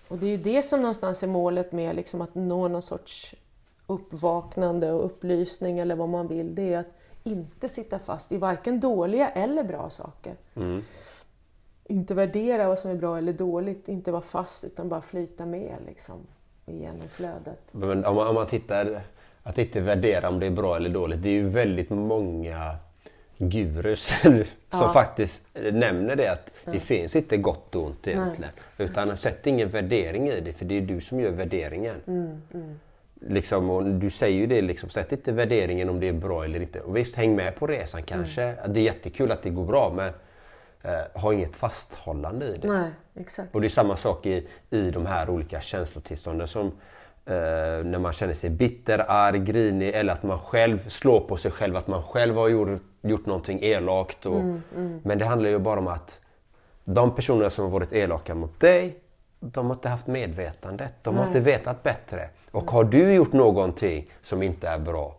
Och det är ju det som någonstans är målet med liksom att nå någon sorts uppvaknande och upplysning eller vad man vill. Det är att inte sitta fast i varken dåliga eller bra saker. Inte värdera vad som är bra eller dåligt, inte vara fast utan bara flyta med liksom, genom flödet. Men om man, om man tittar, att inte värdera om det är bra eller dåligt. Det är ju väldigt många gurus som Ja. faktiskt nämner det att det finns inte gott och ont egentligen. Utan sätt ingen värdering i det för det är du som gör värderingen. Liksom, och du säger ju det, liksom, sätt inte värderingen om det är bra eller inte. Och visst, häng med på resan kanske. Det är jättekul att det går bra men eh, ha inget fasthållande i det. Nej, exakt. Och det är samma sak i, i de här olika känslotillstånden som eh, när man känner sig bitter, arg, grinig eller att man själv slår på sig själv, att man själv har gjort, gjort någonting elakt. Och, Men det handlar ju bara om att de personerna som har varit elaka mot dig, de har inte haft medvetandet. De har Nej. inte vetat bättre. Och har du gjort någonting som inte är bra,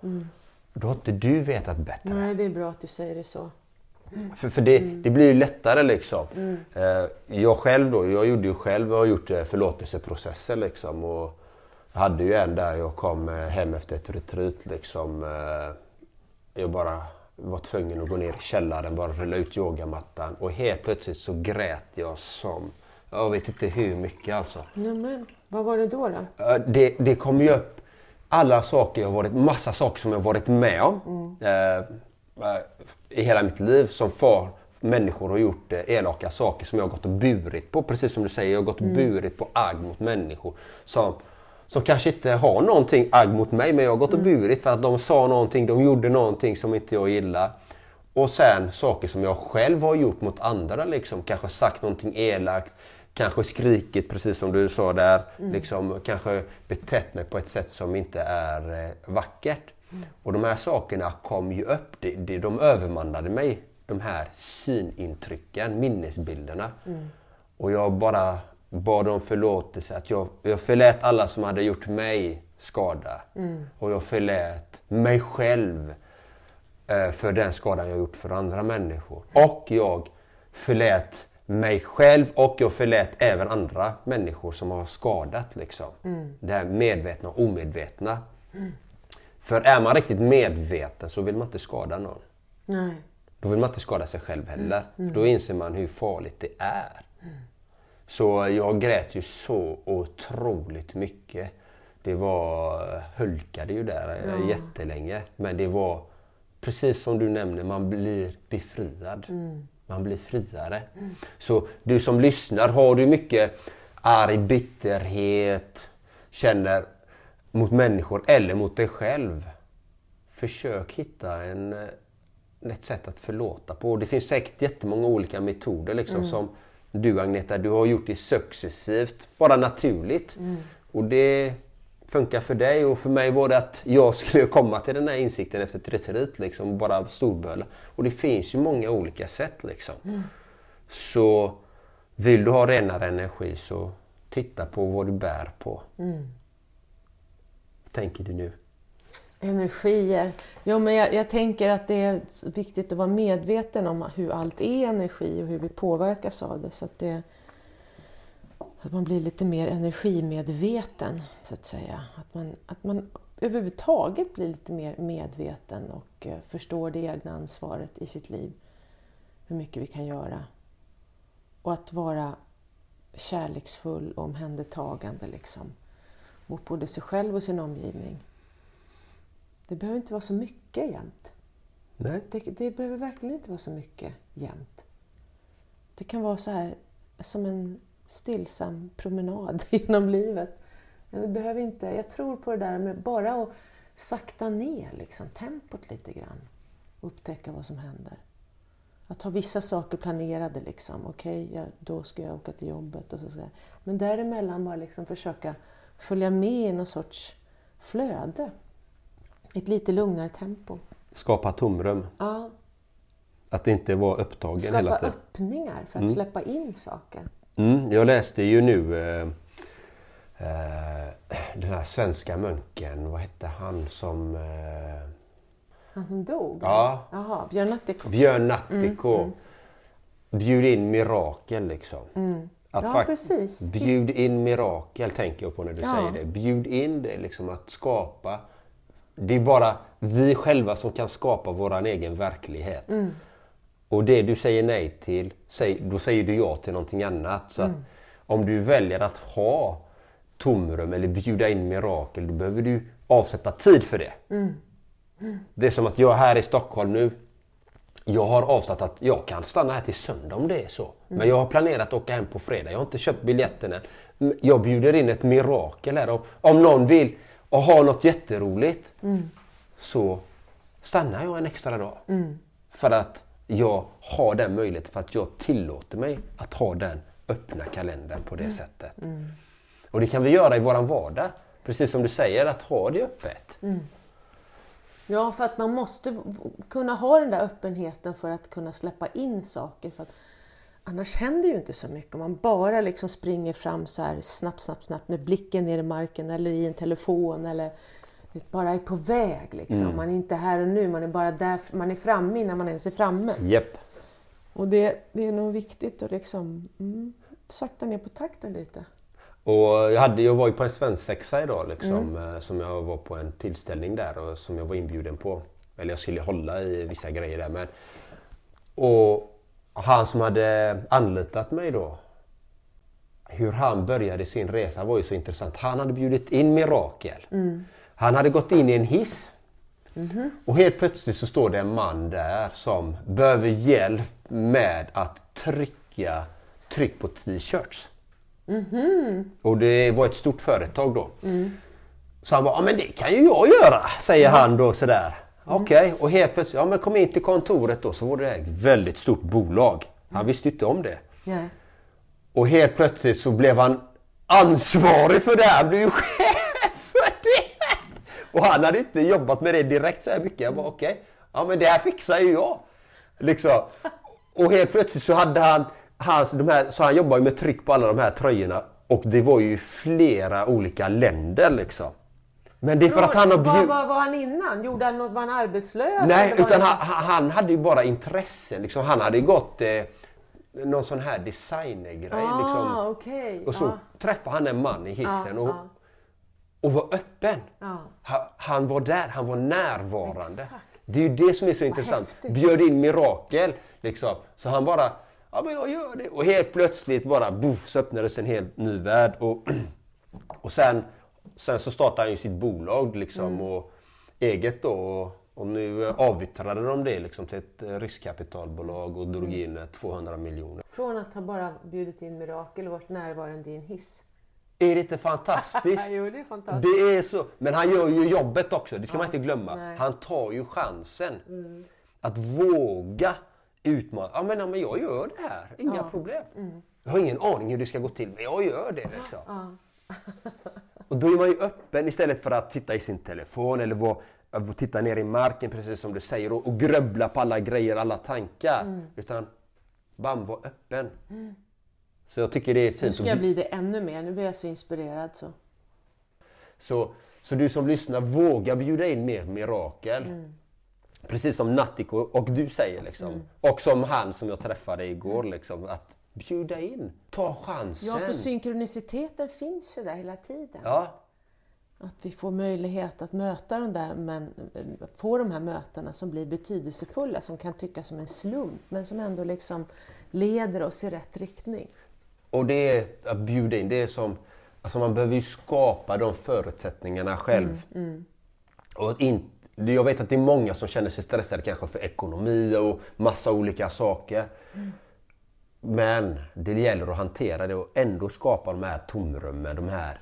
då har inte du vetat bättre. Nej, det är bra att du säger det så. För, för det, det blir ju lättare liksom. Eh, jag själv då, jag gjorde ju själv, jag har gjort eh, förlåtelseprocesser liksom. Och jag hade ju en där jag kom eh, hem efter ett retreat liksom. Jag bara var tvungen att gå ner i källaren, bara rulla ut yogamattan och helt plötsligt så grät jag som, jag vet inte hur mycket alltså. Nämen, vad var det då? då? Det, det kom ju upp alla saker jag varit, massa saker som jag varit med om eh, eh, i hela mitt liv som far människor har gjort eh, elaka saker som jag har gått och burit på. Precis som du säger, jag har gått och burit på agg mot människor som, som kanske inte har någonting agg mot mig men jag har gått och burit för att de sa någonting, de gjorde någonting som inte jag gillar. Och sen saker som jag själv har gjort mot andra liksom. Kanske sagt någonting elakt, kanske skrikit precis som du sa där. Liksom, kanske betett mig på ett sätt som inte är eh, vackert. Och de här sakerna kom ju upp, det, det, de övermannade mig. De här synintrycken, minnesbilderna. Och jag bara bad om förlåtelse. Att jag, jag förlät alla som hade gjort mig skada. Och jag förlät mig själv eh, för den skadan jag gjort för andra människor. Och jag förlät mig själv och jag förlät även andra människor som har skadat. Liksom. Det här medvetna och omedvetna. För är man riktigt medveten så vill man inte skada någon. Nej. Då vill man inte skada sig själv heller. För då inser man hur farligt det är. Så jag grät ju så otroligt mycket. Det var, hulkade ju där ja. jättelänge. Men det var precis som du nämner, man blir befriad. Man blir friare. Så du som lyssnar, har du mycket arg, bitterhet, känner mot människor eller mot dig själv. Försök hitta en, eh, ett sätt att förlåta på. Det finns säkert jättemånga olika metoder liksom, som du Agneta, du har gjort det successivt, bara naturligt. Och det funkar för dig och för mig var det att jag skulle komma till den här insikten efter ett retreat liksom, bara storböla. Och det finns ju många olika sätt liksom. Så vill du ha renare energi så titta på vad du bär på. Vad tänker du nu? Energier. Jo, men jag, jag tänker att det är viktigt att vara medveten om hur allt är energi och hur vi påverkas av det. Så att, det, att man blir lite mer energimedveten, så att säga. Att man, att man överhuvudtaget blir lite mer medveten och eh, förstår det egna ansvaret i sitt liv. Hur mycket vi kan göra. Och att vara kärleksfull och omhändertagande liksom, mot både sig själv och sin omgivning. Det behöver inte vara så mycket jämt. Nej. Det, det behöver verkligen inte vara så mycket jämt. Det kan vara så här som en stillsam promenad genom livet. Men vi behöver inte, jag tror på det där med bara att sakta ner liksom, tempot lite grann och upptäcka vad som händer. Att ha vissa saker planerade, liksom. okej, ja, då ska jag åka till jobbet och så. så. Men däremellan bara liksom försöka följa med i någon sorts flöde. Ett lite lugnare tempo. Skapa tomrum. Ja, Att inte vara upptagen hela skapa tiden. öppningar för att släppa in saker. Mm, jag läste ju nu eh, eh, den här svenska munken, vad hette han som... Eh, Han som dog? Ja. Jaha, Björn Natthiko. Björn Natthiko. Bjud in mirakel liksom. Att Mm, Ja, precis. Bjud in mirakel tänker jag på när du Ja. säger det. Bjud in det liksom att skapa. Det är bara vi själva som kan skapa våran egen verklighet. Mm. Och det du säger nej till, då säger du ja till någonting annat. Så Mm. om du väljer att ha tomrum eller bjuda in mirakel, då behöver du avsätta tid för det. Mm. Det är som att jag är här i Stockholm nu. Jag har avsatt att jag kan stanna här till söndag om det är så. Men jag har planerat att åka hem på fredag. Jag har inte köpt biljetten än. M- Jag bjuder in ett mirakel här. Om, om någon vill och ha något jätteroligt så stannar jag en extra dag. För att jag har den möjligheten. För att jag tillåter mig att ha den öppna kalendern på det sättet. Och det kan vi göra i våran vardag. Precis som du säger, att ha det öppet. Ja, för att man måste kunna ha den där öppenheten för att kunna släppa in saker. För att annars händer ju inte så mycket. Om man bara liksom springer fram så här snabbt, snabbt, snabbt med blicken ner i marken eller i en telefon eller bara är på väg. Liksom. Man är inte här och nu, man är bara där, man är framme innan man ens är framme. Japp. Och det, det är nog viktigt att liksom mm, sakta ner på takten lite. Och jag, hade, jag var ju på en svensexa idag liksom, mm. som jag var på en tillställning där och som jag var inbjuden på. Eller jag skulle hålla i vissa grejer där. Men, och han som hade anlitat mig då. Hur han började sin resa var ju så intressant. Han hade bjudit in Mirakel. Han hade gått in i en hiss. Och helt plötsligt så står det en man där som behöver hjälp med att trycka tryck på t-shirts. Och det var ett stort företag då. Så han bara, ja men det kan ju jag göra, säger han då sådär. Okej, och helt plötsligt, ja men kom in till kontoret då så var det ett väldigt stort bolag. Han visste ju inte om det. Ja. Och helt plötsligt så blev han ansvarig för det här, blev ju chef för det! Och han hade inte jobbat med det direkt så här mycket. Jag bara okej, ja men det här fixar ju jag. Liksom. Och helt plötsligt så hade han, hans, de här, så han jobbar ju med tryck på alla de här tröjorna. Och det var ju flera olika länder liksom. Men det är för att han har Vad bjudit... var, var han innan? Gjorde han något, var han arbetslös? Nej, utan han- han, hade ju bara intresse. Liksom. Han hade ju gått eh, någon sån här designergrej. Ah, liksom. okej. Och så Ja. träffade han en man i hissen Ja, och, ja. och var öppen. Ja. Han, han var där, han var närvarande. Exakt. Det är ju det som är så intressant. häftigt. Bjöd in mirakel. Liksom. Så han bara, ja men jag gör det. Och helt plötsligt bara boff, så öppnades en helt ny värld. Och, och sen, sen så startade han ju sitt bolag liksom. Mm. Och eget då. Och, och nu eh, avyttrade de det liksom till ett eh, riskkapitalbolag och drog in eh, 200 miljoner. Från att ha bara bjudit in mirakel och varit närvarande i en hiss. Är det inte fantastiskt? jo, det är fantastiskt. Det är så. Men han gör ju jobbet också, det ska man inte glömma. nej. Han tar ju chansen. Att våga utmana. Ja men, ja, men jag gör det här, inga problem. Jag har ingen aning hur det ska gå till, men jag gör det. Liksom. Och då är man ju öppen istället för att titta i sin telefon eller vara, titta ner i marken precis som du säger och, och gröbbla på alla grejer, alla tankar. Utan bam, var öppen. Så jag tycker det är fint. Nu ska jag bli- bli det ännu mer. Nu blir jag så inspirerad. Så. Så, så du som lyssnar, våga bjuda in mer mirakel. Mm. Precis som Nattiko och du säger liksom. Och som han som jag träffade igår liksom. Att bjuda in, ta chansen. Ja, för synkroniciteten finns ju där hela tiden. Ja, Att vi får möjlighet att möta de där, men få de här mötena som blir betydelsefulla, som kan tyckas som en slump, men som ändå liksom leder oss i rätt riktning. och det är att bjuda in. Det är som, alltså man behöver ju skapa de förutsättningarna själv. Mm, Och in, jag vet att det är många som känner sig stressade kanske för ekonomi och massa olika saker. Mm. Men det gäller att hantera det och ändå skapa de här tomrummen, de här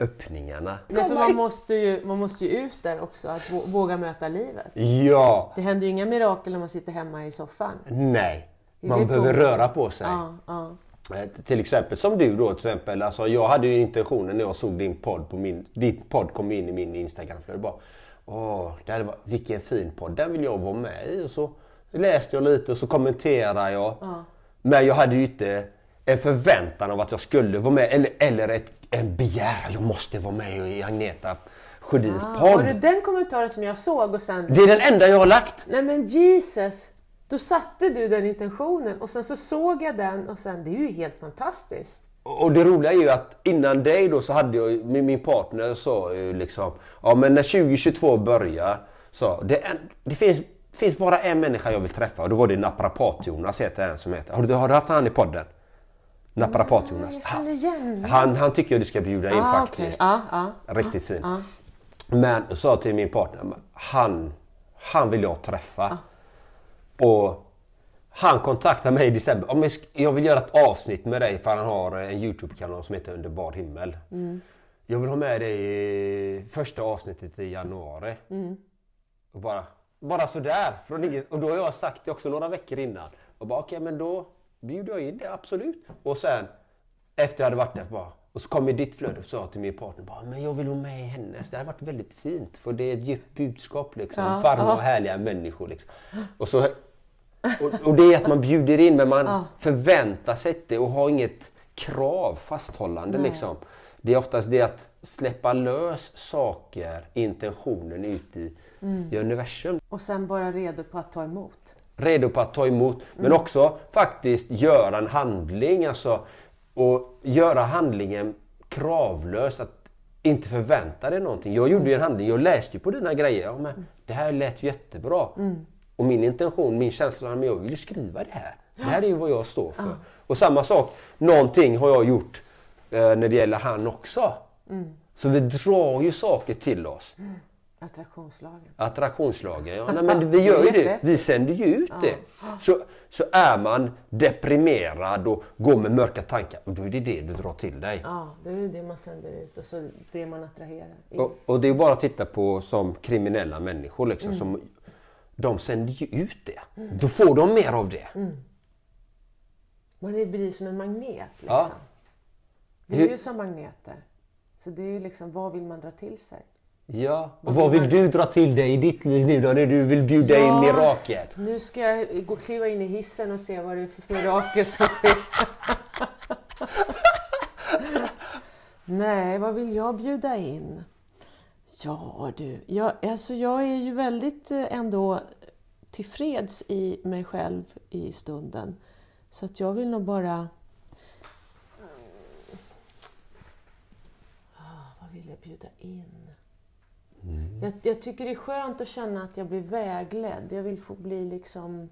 öppningarna. Nej, för man måste, ju, man måste ju ut där också, att vå- våga möta livet. Ja! Det händer ju inga mirakel när man sitter hemma i soffan. Nej. Man behöver tom- röra på sig. Ja, ja. Eh, Till exempel som du då till exempel. Alltså, jag hade ju intentionen när jag såg din podd på min, din podd kom in i min Instagramflöde. Bara, Åh, det hade varit, vilken fin podd, den vill jag vara med i. Och så läste jag lite och så kommenterade jag. Men jag hade ju inte en förväntan av att jag skulle vara med eller, eller ett, en begäran, jag måste vara med i Agneta Sjödins Ah, podd. var det den kommentaren som jag såg och sen... Det är den enda jag har lagt. Nej men Jesus! Då satte du den intentionen och sen så såg jag den och sen, det är ju helt fantastiskt. Och det roliga är ju att innan dig då så hade jag min, min partner sa ju liksom Ja men när 2022 börjar så det, är, det finns, finns bara en människa jag vill träffa och då var det Naprapat-Jonas heter en som heter. Har du, har du haft han i podden? Naprapat-Jonas. Igen Han, han tycker jag du ska bjuda in Ah, faktiskt. okej. Ja, ja. Riktigt fin. Men jag sa till min partner, han, han vill jag träffa. Och han kontaktade mig i december. Om jag, vill göra ett avsnitt med dig för han har en Youtube-kanal som heter Under bar himmel. Jag vill ha med dig i första avsnittet i januari. Och bara, bara sådär. Från och då har jag sagt det också några veckor innan. Och bara okej men då bjuder jag in det, absolut. Och sen efter jag hade varit där bara, och så kom i ditt flöde och sa till min partner bara, men jag vill vara med i hennes. Det har varit väldigt fint för det är ett djupt budskap liksom. Ja, Varma och härliga människor liksom. Och, så, och, och det är att man bjuder in men man förväntar sig inte och har inget krav, fasthållande liksom. Det är oftast det att släppa lös saker, intentionen ut i, i universum. Och sen bara redo på att ta emot. redo på att ta emot. Men också faktiskt göra en handling. Alltså, och göra handlingen kravlös. Att inte förvänta dig någonting. Jag gjorde ju en handling, jag läste ju på dina grejer. Ja, men det här lät jättebra. Och min intention, min känsla, men jag vill ju skriva det här. Det här är ju vad jag står för. Och samma sak, någonting har jag gjort eh, när det gäller han också. Så vi drar ju saker till oss. Attraktionslagen. Attraktionslagen, ja. Nej, men vi gör ju det. Vi sänder ju ut det. Så, så är man deprimerad och går med mörka tankar, då är det det du drar till dig. Ja, det är det man sänder ut och så det man attraherar. Och, och det är bara att titta på som kriminella människor. Liksom, som, de sänder ju ut det. Då får de mer av det. Man är- blir som en magnet liksom. Ja. Vi är ju som magneter. Så det är ju liksom, vad vill man dra till sig? Ja. Och vad vill du dra till dig i ditt liv nu då när du vill bjuda in mirakel? Nu ska jag gå, kliva in i hissen och se vad det är för mirakel som sker. Nej, vad vill jag bjuda in? Ja du, jag, alltså jag är ju väldigt eh, ändå tillfreds i mig själv i stunden. Så att jag vill nog bara... Ah, vad vill jag bjuda in? Jag, jag tycker det är skönt att känna att jag blir vägledd. Jag vill få bli liksom...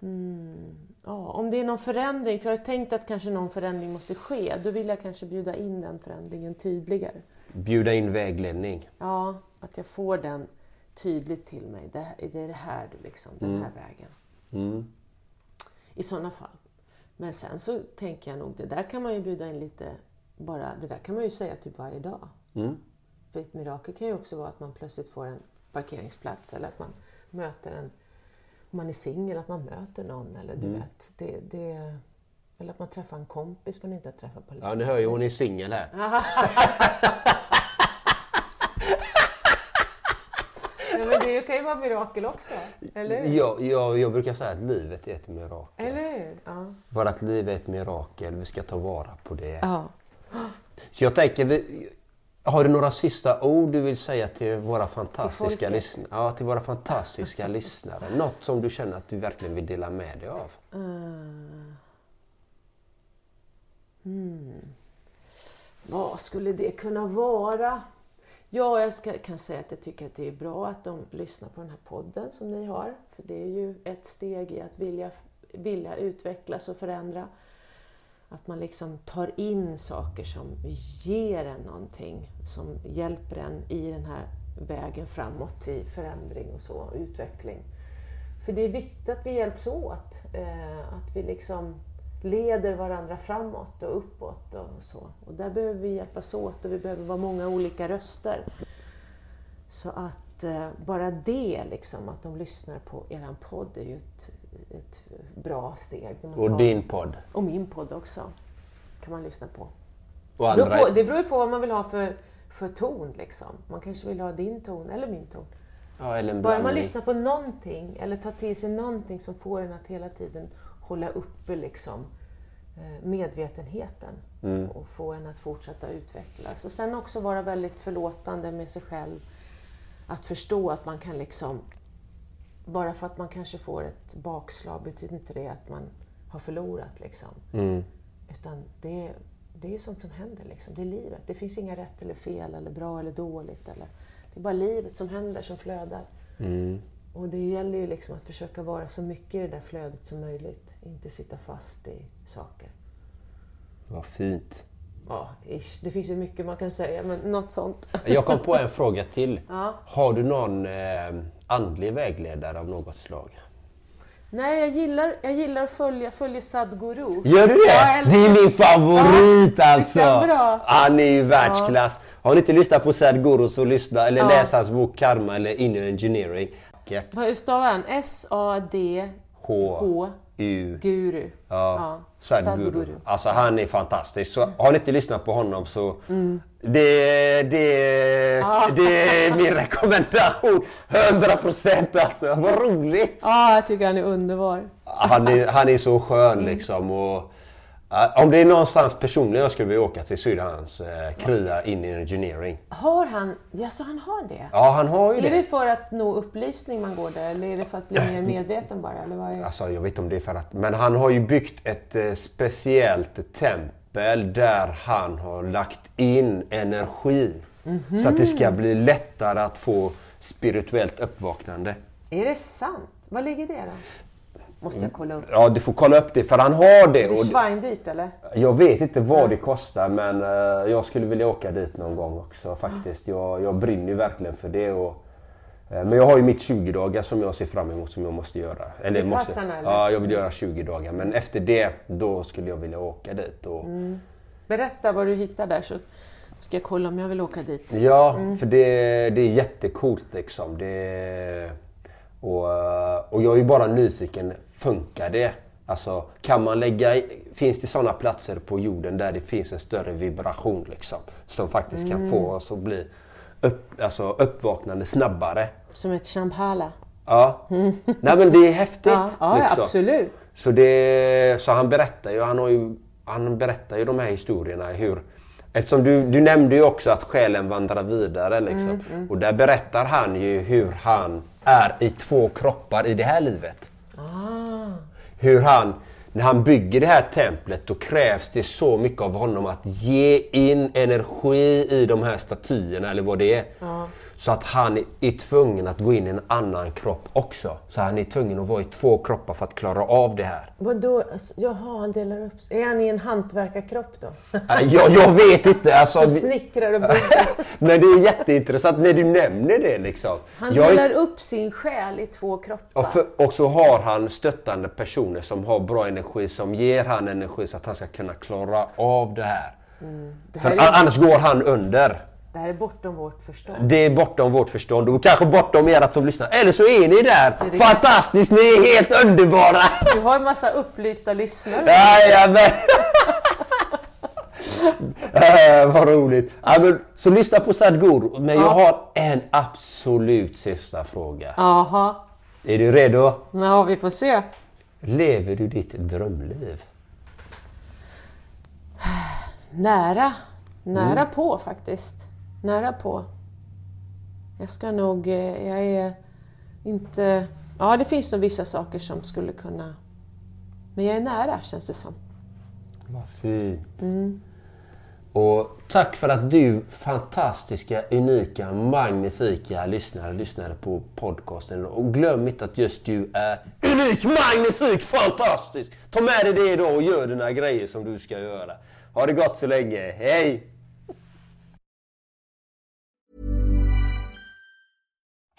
Mm, ja, om det är någon förändring, för jag har tänkt att kanske någon förändring måste ske, då vill jag kanske bjuda in den förändringen tydligare. Bjuda in vägledning. Ja, att jag får den tydligt till mig. Det, det är det här, du liksom, den här vägen. Mm. I sådana fall. Men sen så tänker jag nog, det där kan man ju bjuda in lite, bara, det där kan man ju säga typ varje dag. Mm. För ett mirakel kan ju också vara att man plötsligt får en parkeringsplats eller att man möter en, om man är singel, att man möter någon eller du vet. Det, det, eller att man träffar en kompis man inte har träffat på länge. Ja, ni hör ju hon är singel här. Ja, men det kan ju vara mirakel också, eller hur? Jag, jag, jag brukar säga att livet är ett mirakel. Eller hur? Ja. Bara att livet är ett mirakel, vi ska ta vara på det. ja. Så jag tänker, vi, har du några sista ord du vill säga till våra fantastiska folket? lyssnare? Ja, till våra fantastiska lyssnare. Något som du känner att du verkligen vill dela med dig av? Hmm. Vad skulle det kunna vara? Ja, jag ska, kan säga att jag tycker att det är bra att de lyssnar på den här podden som ni har. För det är ju ett steg i att vilja, vilja utvecklas och förändra. Att man liksom tar in saker som ger en någonting, som hjälper en i den här vägen framåt i förändring och så, utveckling. För det är viktigt att vi hjälps åt, eh, att vi liksom leder varandra framåt och uppåt och så. Och där behöver vi hjälpas åt och vi behöver vara många olika röster. Så att eh, bara det, liksom, att de lyssnar på eran podd, är ju ett, ett bra steg. Och tar- din podd? Och min podd också, kan man lyssna på. Det beror på, det beror ju på vad man vill ha för, för ton. Liksom. Man kanske vill ha din ton eller min ton. Ja, eller Bara man lyssnar på någonting eller tar till sig någonting som får en att hela tiden hålla uppe liksom, eh, medvetenheten Mm. och få en att fortsätta utvecklas. Och sen också vara väldigt förlåtande med sig själv. Att förstå att man kan liksom, bara för att man kanske får ett bakslag betyder inte det att man har förlorat. Liksom. Mm. Utan det, det är ju sånt som händer. Liksom. Det är livet. Det finns inga rätt eller fel, eller bra eller dåligt. Eller, det är bara livet som händer, som flödar. Mm. Och det gäller ju liksom att försöka vara så mycket i det där flödet som möjligt. Inte sitta fast i saker. Vad fint. Ja, ish. Det finns ju mycket man kan säga, men något sånt. Jag kom på en fråga till. Ja. Har du någon eh, andlig vägledare av något slag? Nej, jag gillar, jag gillar att följa, följa Sadhguru. Gör du det? Ja, det är min favorit Ja, alltså! bra. Han är ju världsklass. Har ni inte lyssnat på Sadhguru så lyssna eller Ja. läs hans bok Karma eller Inner Engineering. Hur stavar han? S-A-D-H... H. U. Guru. Ja. Sadhguru. Sadhguru. Alltså han är fantastisk. Så har ni inte lyssnat på honom så Mm. det, det, det är min rekommendation. 100% alltså. Vad roligt! Ja, jag tycker han är underbar. Han är, han är så skön Mm. liksom. Och, Ja, Om det är någonstans personligen jag skulle vilja åka till så är det hans eh, KRIA in engineering. Har han, ja så han har det? Ja, han har ju Är det det. för att nå upplysning man går där eller är det för att bli mer medveten bara? Eller vad är... Alltså, jag vet inte om det är för att... Men han har ju byggt ett eh, speciellt tempel där han har lagt in energi. Så att det ska bli lättare att få spirituellt uppvaknande. Är det sant? Vad ligger det då? Måste jag kolla upp. Ja, du får kolla upp det för han har det. Det svindyrt eller? Jag vet inte vad det kostar men eh, jag skulle vilja åka dit någon gång också faktiskt. Jag, jag brinner ju verkligen för det. Och, eh, men jag har ju mitt 20 dagar som jag ser fram emot som jag måste göra. Eller måste, eller? Ja, jag vill göra 20 dagar. Men efter det, då skulle jag vilja åka dit. Och, Mm. Berätta vad du hittar där så ska jag kolla om jag vill åka dit. Ja, för det, det är jättecoolt liksom. Det, och, eh, och jag är ju bara nyfiken, funkar det? Alltså, kan man lägga finns det sådana platser på jorden där det finns en större vibration liksom? Som faktiskt kan få oss att bli upp, alltså, uppvaknande snabbare. Som ett champala. Ja. Nej men det är häftigt. Ja, ja liksom. absolut. Så, det, så han berättar ju, han, har ju, han berättar ju de här historierna hur Eftersom du, du nämnde ju också att själen vandrar vidare liksom. Mm, Och där berättar han ju hur han är i två kroppar i det här livet. Ah. Hur han, när han bygger det här templet då krävs det så mycket av honom att ge in energi i de här statyerna eller vad det är. Så att han är tvungen att gå in i en annan kropp också. Så han är tvungen att vara i två kroppar för att klara av det här. Vadå? Alltså, jaha, han delar upp sig. Är han i en hantverkarkropp då? Äh, Jag, jag vet inte. Alltså, vi- snickrar och bygger. men det är jätteintressant när du nämner det liksom. Han Jag är- delar upp sin själ i två kroppar. och, för, och så har han stöttande personer som har bra energi som ger han energi så att han ska kunna klara av det här. Det För här, a- är, annars går han under. Det här är bortom vårt förstånd. Det är bortom vårt förstånd och kanske bortom ert som lyssnar. Eller så är ni där. det- Fantastiskt, ni är helt underbara! Du har en massa upplysta lyssnare. Jajamän! äh, vad roligt. Ja, men, så lyssna på Sadhguru. Men jag har en absolut sista fråga. Jaha. Är du redo? Ja, vi får se. Lever du ditt drömliv? Nära. Nära på faktiskt. Nära på. Jag ska nog... eh, Jag är inte... Ja, det finns nog vissa saker som skulle kunna... Men jag är nära, känns det som. Vad fint. Och tack för att du fantastiska, unika, magnifika lyssnare lyssnade på podcasten. Och glöm inte att just du är unik, magnifik, fantastisk! Ta med dig det idag och gör dina grejer som du ska göra. Ha det gott så länge. Hej!